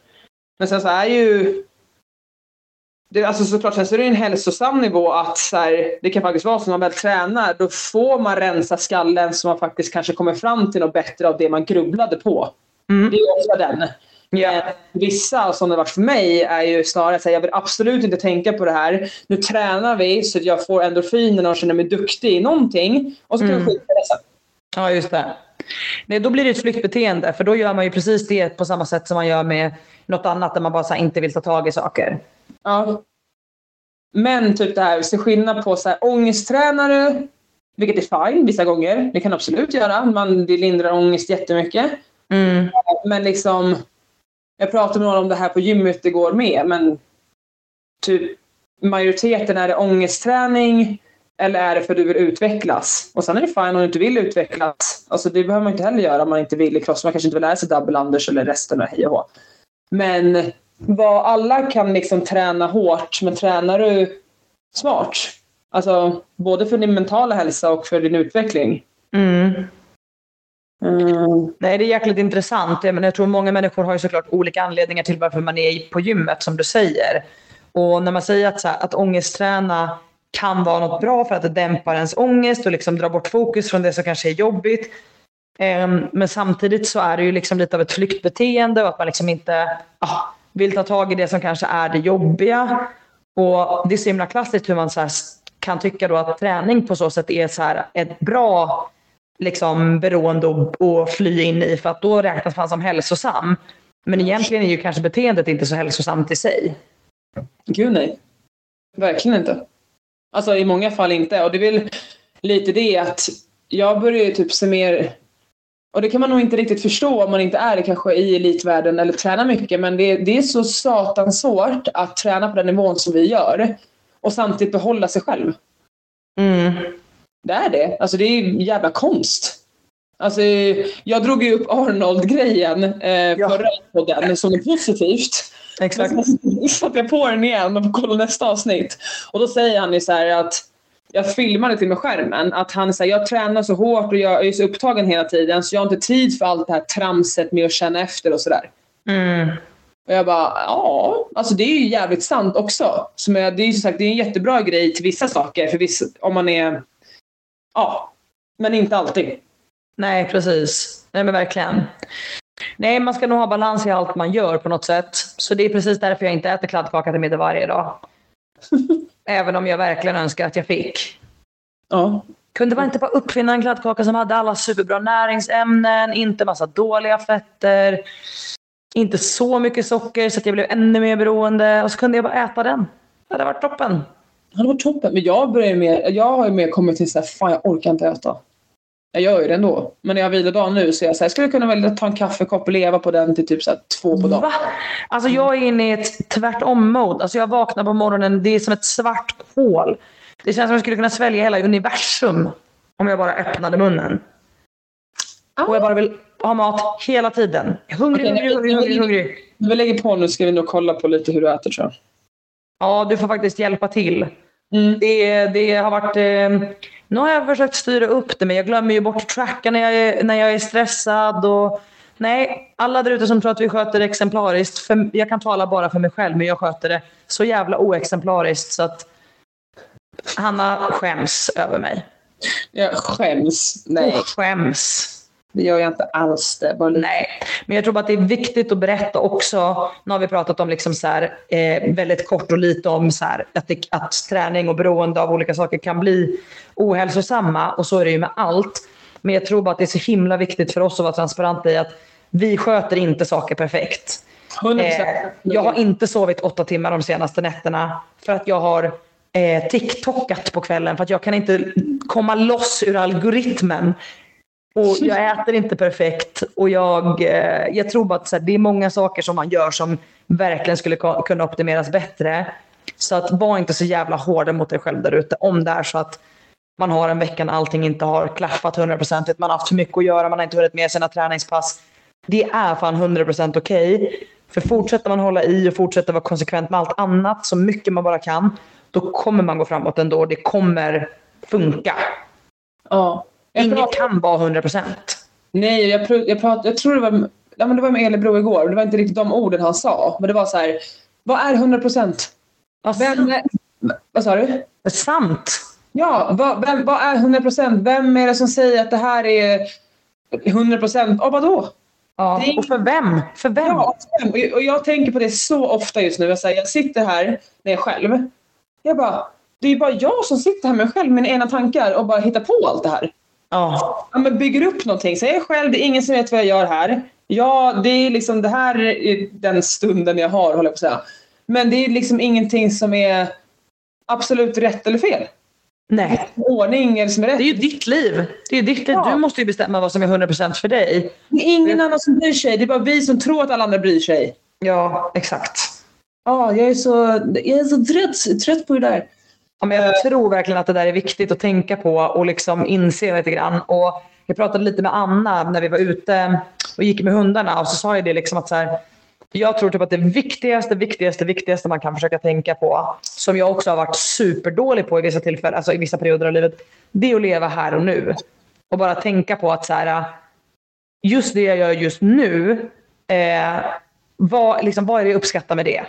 B: men sen så är ju... Det, alltså såklart, sen så är det en hälsosam nivå att så här, det kan faktiskt vara så när man väl tränar, då får man rensa skallen så man faktiskt kanske kommer fram till något bättre av det man grubblade på.
A: Mm.
B: Det är ofta den. Men Vissa, som det varit för mig, är ju snarare att jag vill absolut inte tänka på det här. Nu tränar vi så att jag får endorfinerna och känner mig duktig i någonting. Och så kan
A: Mm.
B: vi skita i det sen.
A: Ja, just det. Nej, då blir det ett flyktbeteende. För då gör man ju precis det på samma sätt som man gör med något annat där man bara inte vill ta tag i saker.
B: Ja. Men typ det här, se skillnad på så här, ångesttränare Vilket är fine vissa gånger. Det kan absolut göra. Man, det lindrar ångest jättemycket.
A: Mm.
B: Men liksom, jag pratade med någon om det här på gymmet igår med, men typ majoriteten, är det ångestträning eller är det för att du vill utvecklas? Och sen är det fine om du inte vill utvecklas. Alltså det behöver man inte heller göra om man inte vill i cross. Man kanske inte vill lära sig double unders eller resten av hej och hå. Men vad alla kan liksom träna hårt, men tränar du smart? Alltså både för din mentala hälsa och för din utveckling.
A: Mm.
B: Mm.
A: Nej, det är jäkligt intressant. Jag, menar, jag tror många människor har ju såklart olika anledningar till varför man är på gymmet, som du säger. Och när man säger att, så här, att ångestträna kan vara något bra för att det dämpar ens ångest och liksom drar bort fokus från det som kanske är jobbigt. Ehm, men samtidigt så är det ju liksom lite av ett flyktbeteende och att man liksom inte ah, vill ta tag i det som kanske är det jobbiga. Och det är så himla klassiskt hur man så här kan tycka då att träning på så sätt är så här ett bra liksom, beroende att- att fly in i för att då räknas man som hälsosam. Men egentligen är ju kanske beteendet inte så hälsosamt i sig.
B: Gud nej. Verkligen inte. Alltså i många fall inte. Och det är väl lite det att jag börjar ju typ se mer och det kan man nog inte riktigt förstå om man inte är kanske i elitvärlden eller tränar mycket. Men det, det är så satans svårt att träna på den nivån som vi gör. Och samtidigt behålla sig själv.
A: Mm.
B: Det är det. Alltså det är ju jävla konst. Alltså, jag drog ju upp Arnold-grejen eh,
A: Ja.
B: förra podden som är positivt.
A: Exakt.
B: Men sen satte jag på den igen och kollade nästa avsnitt. Och då säger han ju så här att jag filmade till med skärmen att han säger jag tränar så hårt och jag är så upptagen hela tiden så jag har inte tid för allt det här tramset med att känna efter och sådär.
A: Mm.
B: Och jag bara, ja, alltså det är ju jävligt sant också. Som är, det är ju som sagt det är en jättebra grej till vissa saker, för vissa, om man är, ja, men inte alltid.
A: Nej, precis. Nej, men verkligen. Nej, man ska nog ha balans i allt man gör på något sätt. Så det är precis därför jag inte äter kladdkaka till middag varje dag. Även om jag verkligen önskar att jag fick.
B: Ja.
A: Kunde man inte bara uppfinna en kladdkaka som hade alla superbra näringsämnen, inte massa dåliga fetter, inte så mycket socker så att jag blev ännu mer beroende och så kunde jag bara äta den. Det hade varit toppen.
B: Det hade varit toppen. Men jag, börjar mer, jag har ju mer kommit till så här, fan jag orkar inte äta. Jag gör ju det ändå. Men när jag har vilodag nu så jag så här, skulle jag kunna välja att ta en kaffekopp och leva på den till typ så två på dagen.
A: Va? Alltså jag är inne i ett tvärtom-mode. Alltså jag vaknar på morgonen, det är som ett svart hål. Det känns som att jag skulle kunna svälja hela universum om jag bara öppnade munnen. Och jag bara vill ha mat hela tiden. Hungrig,
B: Okej,
A: hungrig, hungrig, hungrig, hungrig.
B: Vi lägger på nu ska vi nog kolla på lite hur du äter tror jag.
A: Ja, du får faktiskt hjälpa till.
B: Mm.
A: Det, det har varit... Eh, nu har jag försökt styra upp det, men jag glömmer ju bort tracka när jag är, när jag är stressad. Och, nej, alla där ute som tror att vi sköter det exemplariskt. För, jag kan tala bara för mig själv, men jag sköter det så jävla oexemplariskt så att Hanna skäms över mig.
B: Jag skäms. Nej,
A: Och skäms.
B: Det gör jag inte alls. Det. Bara lite.
A: Nej, men jag tror att det är viktigt att berätta också. Nu har vi pratat om liksom så här, eh, väldigt kort och lite om så här, att, det, att träning och beroende av olika saker kan bli ohälsosamma. Och så är det ju med allt. Men jag tror bara att det är så himla viktigt för oss att vara transparenta i att vi sköter inte saker perfekt.
B: 100%.
A: Eh, jag har inte sovit åtta timmar de senaste nätterna för att jag har eh, TikTokat på kvällen för att jag kan inte komma loss ur algoritmen. Och jag äter inte perfekt och jag, eh, jag tror bara att så här, det är många saker som man gör som verkligen skulle kunna optimeras bättre. Så att var inte så jävla hårda mot dig själv där ute om det är så att man har en vecka när allting inte har klaffat hundraprocentigt, man har haft för mycket att göra, man har inte hunnit med sina träningspass. Det är fan 100% okej. För fortsätter man hålla i och fortsätter vara konsekvent med allt annat så mycket man bara kan, då kommer man gå framåt ändå. Det kommer funka.
B: Ja.
A: Inget kan vara 100%.
B: Nej, jag, pr- jag, prat, jag tror det var, ja, men det var med Elebro igår. Det var inte riktigt de orden han sa. Men det var så här. Vad är 100 procent?
A: Vad
B: Vem sa du?
A: Sant.
B: Ja, vad, vem, vad är 100 procent? Vem är det som säger att det här är 100 procent? Och vadå?
A: Ja.
B: Är-
A: Och för vem? För vem?
B: Ja, och jag, och jag tänker på det så ofta just nu. Jag, säger, jag sitter här när jag är själv. Jag bara, det är ju bara jag som sitter här med mig själv, mina egna tankar och bara hittar på allt det här.
A: Ja.
B: Ja, men bygger upp någonting. Är själv, det är ingen som vet vad jag gör här. Ja, det är liksom det här är den stunden jag har, håller jag på att säga. Men det är liksom ingenting som är absolut rätt eller fel.
A: Nej.
B: ordning eller som är rätt.
A: Det är ju ditt liv. Det är ditt liv.
B: Ja.
A: Du måste ju bestämma vad som är 100% för dig.
B: Det är ingen annan som bryr sig. Det är bara vi som tror att alla andra bryr sig.
A: Ja, exakt.
B: Ja, jag är så, jag är så trött, trött på det där.
A: Ja, men jag tror verkligen att det där är viktigt att tänka på och liksom inse lite grann. Och jag pratade lite med Anna när vi var ute och gick med hundarna och så sa jag det liksom att så här, jag tror typ att det viktigaste, viktigaste, viktigaste man kan försöka tänka på, som jag också har varit superdålig på i vissa tillfällen, alltså i vissa perioder av livet, det är att leva här och nu. Och bara tänka på att så här, just det jag gör just nu, eh, vad, liksom, vad är det jag uppskattar med det?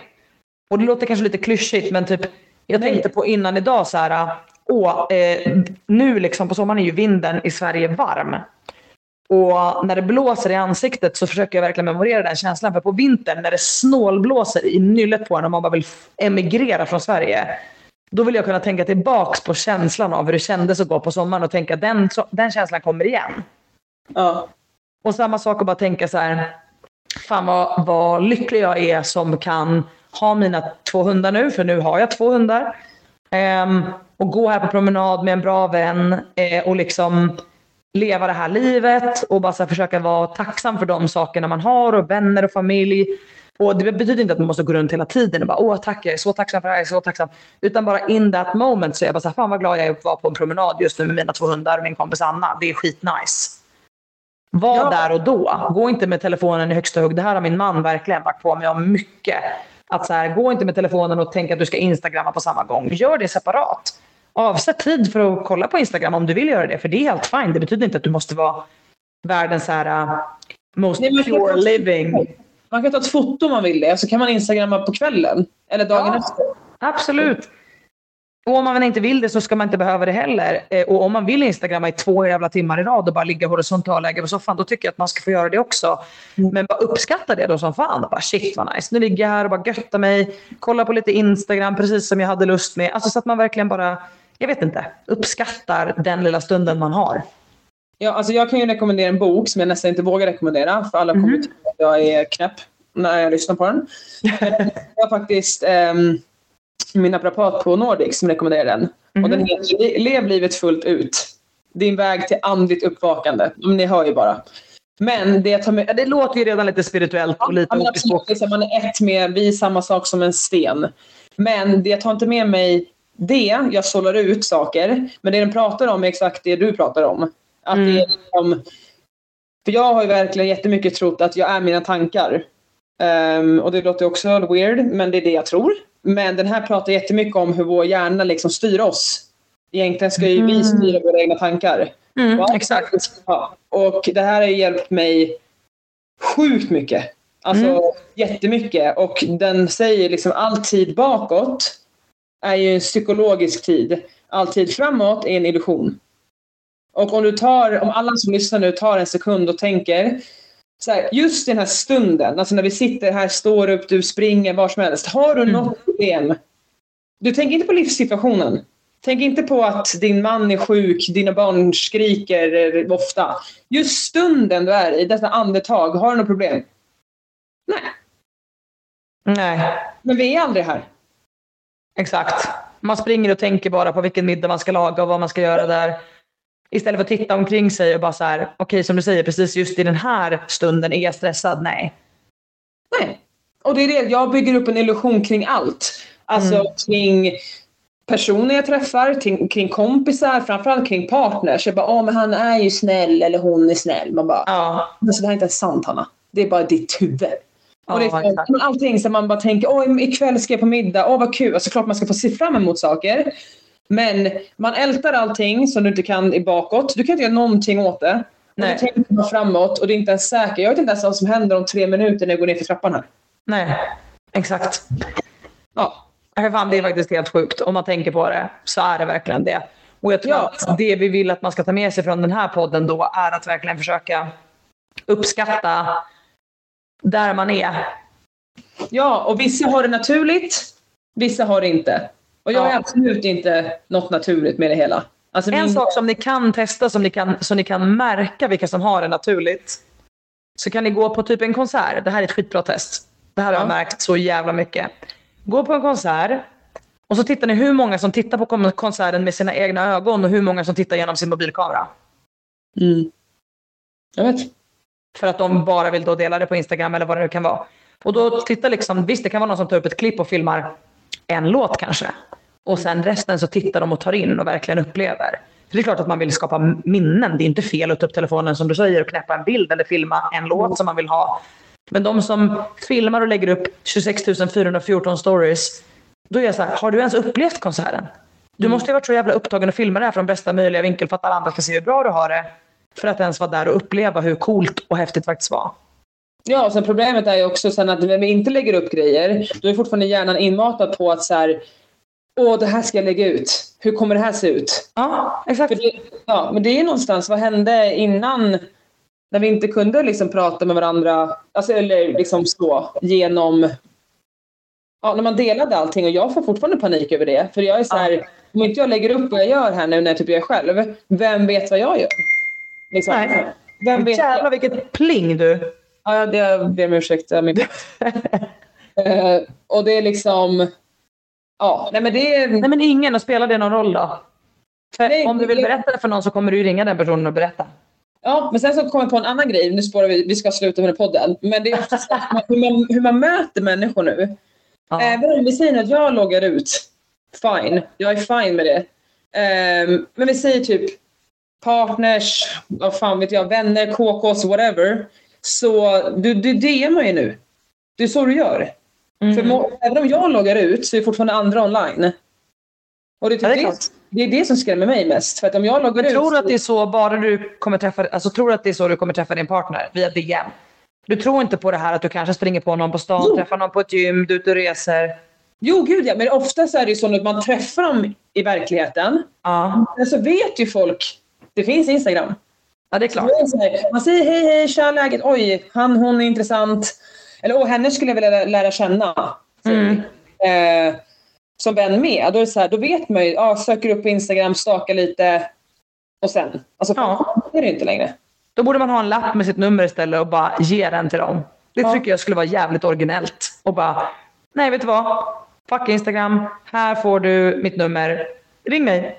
A: Och det låter kanske lite klyschigt men typ jag
B: Nej.
A: tänkte på innan idag så här, åh, eh, nu liksom på sommaren är ju vinden i Sverige varm. Och när det blåser i ansiktet så försöker jag verkligen memorera den känslan. För på vintern när det snålblåser i nyllet på en och man bara vill emigrera från Sverige. Då vill jag kunna tänka tillbaks på känslan av hur det kändes att gå på sommaren och tänka att den, den känslan kommer igen.
B: Ja.
A: Och samma sak att bara tänka så här. Fan vad, vad lycklig jag är som kan ha mina två hundar nu, för nu har jag två hundar. Ehm, och gå här på promenad med en bra vän eh, och liksom leva det här livet och bara försöka vara tacksam för de sakerna man har och vänner och familj. Och det betyder inte att man måste gå runt hela tiden och bara åh tack jag är så tacksam för det här, jag är så tacksam. Utan bara in that moment så är jag bara så här, fan vad glad jag är att vara på en promenad just nu med mina två hundar och min kompis Anna. Det är skitnice. Var
B: Ja.
A: där och då. Gå inte med telefonen i högsta hugg. Det här har min man verkligen varit på mig om mycket. Att så här, gå inte med telefonen och tänk att du ska instagramma på samma gång. Gör det separat. Avsätt tid för att kolla på Instagram om du vill göra det. För det är helt fine. Det betyder inte att du måste vara världens här, uh, most
B: Nej,
A: pure living.
B: Man kan ta ett foto om man vill det, så kan man instagramma på kvällen. Eller dagen
A: Ja.
B: efter.
A: Absolut. Och om man inte vill det så ska man inte behöva det heller. Eh, Och om man vill instagramma i två jävla timmar i rad och bara ligga horisontalläge på soffan, då tycker jag att man ska få göra det också. Men bara uppskatta det då som fan. Och bara shit vad nice. Nu ligger jag här och bara göttar mig. Kollar på lite Instagram precis som jag hade lust med. Alltså så att man verkligen bara, jag vet inte, uppskattar den lilla stunden man har.
B: Ja, alltså jag kan ju rekommendera en bok som jag nästan inte vågar rekommendera för alla kommer tycka att jag är knäpp när jag lyssnar på den. Var faktiskt um, min naprapat på Nordic som rekommenderade den. Och
A: Mhm.
B: den heter Le- Lev livet fullt ut. Din väg till andligt uppvakande. Ni hör ju bara. Men det jag tar med...
A: Det låter ju redan lite spirituellt och lite
B: Ja, absolut, man är ett med, vi är samma sak som en sten. Men det jag tar inte med mig det, jag sållar ut saker. Men det den pratar om är exakt det du pratar om. Att
A: Mm.
B: det är liksom, för jag har ju verkligen jättemycket trott att jag är mina tankar. Ehm, och det låter också weird, men det är det jag tror. Men den här pratar jättemycket om hur vår hjärna liksom styr oss. Egentligen ska ju vi
A: Mm.
B: styra våra egna tankar.
A: Mm,
B: Ja,
A: exakt.
B: Ja. Och det här har hjälpt mig sjukt mycket. Alltså
A: Mm.
B: jättemycket. Och den säger liksom all tid bakåt är ju en psykologisk tid. All tid framåt är en illusion. Och om du tar, om alla som lyssnar nu tar en sekund och tänker så här, just den här stunden, alltså när vi sitter här, står upp, du springer, var som helst. Har du
A: Mm.
B: något problem? Du tänker inte på livssituationen. Tänk inte på att din man är sjuk, dina barn skriker eh, ofta. Just stunden du är i, detta andetag, har du något problem? Nej,
A: Nej.
B: men vi är aldrig här.
A: Exakt. Man springer och tänker bara på vilken middag man ska laga och vad man ska göra där. Istället för att titta omkring sig och bara så här, okej som du säger, precis just i den här stunden, är jag stressad? Nej.
B: Nej. Och det är det, jag bygger upp en illusion kring allt. Alltså
A: Mm.
B: kring personer jag träffar, kring, kring kompisar, framförallt kring partners. Jag bara, åh men han är ju snäll eller hon är snäll. Man bara,
A: Ja,
B: alltså, det här är inte ens sant Hanna. Det är bara ditt huvud. Och det är så, men allting som man bara tänker, åh ikväll ska jag på middag, åh vad kul. Alltså klart man ska få se fram emot saker. Men man ältar allting som du inte kan i bakåt. Du kan inte göra någonting åt det. Och
A: Nej.
B: du tänker bara framåt och det är inte ens säkert. Jag vet inte ens vad som händer om tre minuter när jag går ner för trappan här.
A: nej. Exakt.
B: Ja.
A: För fan, det är faktiskt helt sjukt. Om man tänker på det så är det verkligen det. Och jag tror
B: Ja.
A: att det vi vill att man ska ta med sig från den här podden då är att verkligen försöka uppskatta där man är.
B: Ja, och vissa har det naturligt, vissa har det inte. Och jag
A: Ja.
B: är absolut inte något naturligt med det hela. Alltså
A: En
B: min-
A: sak som ni kan testa som ni kan, så ni kan märka vilka som har det naturligt. Så kan ni gå på typ en konsert. Det här är ett skitbra test. Det här har
B: Ja.
A: jag märkt så jävla mycket. Gå på en konsert Och så tittar ni hur många som tittar på kon- konserten med sina egna ögon och hur många som tittar genom sin mobilkamera.
B: Mm. Jag vet.
A: För att de bara vill då dela det på Instagram eller vad det nu kan vara. Och då tittar liksom, visst det kan vara någon som tar upp ett klipp och filmar en låt kanske. Och sen resten så tittar de och tar in och verkligen upplever. För det är klart att man vill skapa minnen. Det är inte fel att ta upp telefonen som du säger och knäppa en bild eller filma en låt som man vill ha. Men de som filmar och lägger upp 26 414 stories. Då är jag så här, har du ens upplevt konserten? Du måste ju varit så jävla upptagen och filma det här från bästa möjliga vinkel för att alla andra ska se hur bra du har det. För att ens vara där och uppleva hur coolt och häftigt det faktiskt var.
B: Ja, och sen problemet är ju också sen att när vi inte lägger upp grejer, då är fortfarande hjärnan inmatad på att så här, åh, det här ska jag lägga ut. Hur kommer det här se ut?
A: Ja, exakt.
B: Det, ja, men det är någonstans, vad hände innan när vi inte kunde liksom prata med varandra, alltså, eller liksom så, genom... Ja, när man delade allting och jag får fortfarande panik över det. För jag är så här, om inte jag lägger upp vad jag gör här nu när typ jag är själv, vem vet vad jag gör? Liksom.
A: Nej.
B: Vem vet
A: Jävlar
B: vad...
A: vilket pling du.
B: Ja, det jag ber om ursäkt. Min... Eh, och det är liksom... Ja, nej men det.
A: Nej men ingen, och spelar det någon roll då?
B: Nej,
A: om du vill berätta det för någon så kommer du ringa den personen och berätta.
B: Ja, men sen så kom jag på en annan grej. Nu spårar vi, vi ska sluta med den podden. Men det är också hur, man, hur man möter människor nu.
A: Ja.
B: Även om vi säger att jag loggar ut, fine. Jag är fine med det. Ehm, men vi säger typ partners, vad fan vet jag, vänner, KKs, whatever. Så du, du DMar ju nu. Det är så du gör.
A: Mm.
B: För även om jag loggar ut så är fortfarande andra online. Och det är, typ
A: Ja, det är
B: det, det är det som skrämmer mig mest. För att om jag loggar ut...
A: tror du att det är så bara du kommer träffa, alltså tror att det är så du kommer träffa din partner? Via DM? Du tror inte på det här att du kanske springer på någon på stan,
B: Jo.
A: träffar någon på ett gym, du är ute och reser?
B: Jo, gud ja. Men ofta så är det ju så att man träffar dem i verkligheten.
A: Ja,
B: Men så vet ju folk. Det finns Instagram.
A: ja det är klart.
B: Det Man säger hej, hej, tja läget. Oj, han, hon är intressant. Eller åh, henne skulle jag vilja lära känna.
A: Mm.
B: Eh, som vän med. Då, är så här, då vet man ju. Ja, söker upp på Instagram, stakar lite. Och sen. Alltså,
A: Ja.
B: är det inte längre.
A: Då borde man ha en lapp med sitt nummer istället och bara ge den till dem. Det
B: Ja.
A: tycker jag skulle vara jävligt originellt. Och bara, nej vet du vad? Fuck Instagram. Här får du mitt nummer. Ring mig.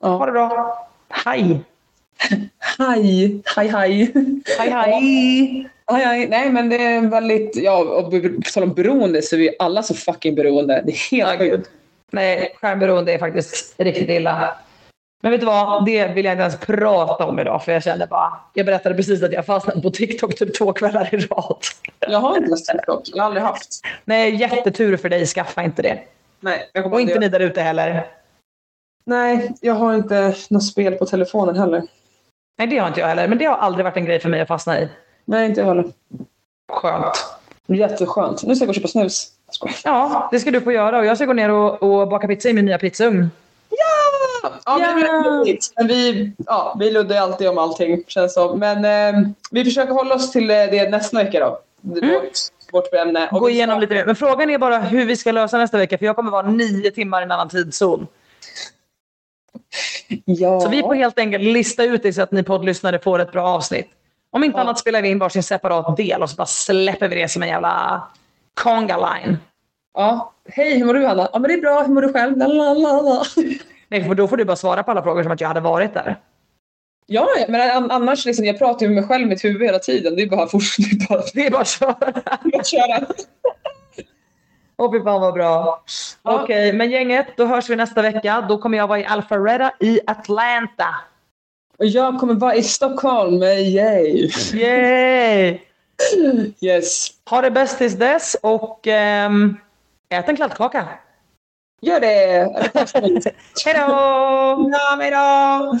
A: Ha
B: Ja.
A: det bra. Hej.
B: Hej, hej, hej.
A: Hej hej.
B: Aj, nej, men det är väldigt... Ja, och tal om beroende så är vi alla så fucking beroende. Det är
A: Ja,
B: helt
A: gud.
B: sjukt.
A: Nej, skärmberoende är faktiskt riktigt illa. Men vet du vad? Det vill jag inte ens prata om idag för jag kände bara... Jag berättade precis att jag fastnade på TikTok typ två kvällar i rad.
B: Jag har inte ens TikTok. Jag har aldrig haft.
A: Nej, jättetur för dig. Skaffa inte det.
B: Nej, jag kommer
A: Och inte ni där ute heller.
B: Nej, jag har inte något spel på telefonen heller.
A: Nej, det har inte jag heller. Men det har aldrig varit en grej för mig att fastna i.
B: Nej, inte jag heller.
A: Skönt.
B: Jätteskönt. Nu ska jag gå och köpa snus.
A: Ja, det ska du få göra. Och jag ska gå ner och, och baka pizza i min nya pizzaugn.
B: Ja,
A: Ja.
B: Men vi, men vi, ja, vi luddar ju alltid om allting känns som. Men eh, vi försöker hålla oss till eh, det nästa vecka då. Vårt, vårt ämne.
A: Gå igenom lite mer. Men frågan är bara hur vi ska lösa nästa vecka. För jag kommer vara nio timmar i en annan tidszon.
B: Ja.
A: Så vi får helt enkelt lista ut det så att ni poddlyssnare får ett bra avsnitt. Om inte
B: Ja.
A: annat spelar vi in varsin separat del och så bara släpper vi det som en jävla conga line.
B: ja. Hej, hur mår du Hanna? Ja, men det är bra. Hur mår du själv? Lalalala.
A: Nej, för då får du bara svara på alla frågor som att jag hade varit där.
B: Ja, men an- annars liksom, jag pratar ju med mig själv i mitt huvud hela tiden. Det är bara, fort, det är bara
A: Det är bara att köra.
B: att köra.
A: Åh fy fan vad bra.
B: Ja.
A: Okej, men gänget, då hörs vi nästa vecka. Då kommer jag vara i Alpharetta i Atlanta.
B: Och jag kommer vara i Stockholm. Yay!
A: Yay!
B: Yes.
A: Ha det bäst tills dess och ehm, ät en kladdkaka.
B: Gör det!
A: Hej då!
B: Ja, hejdå!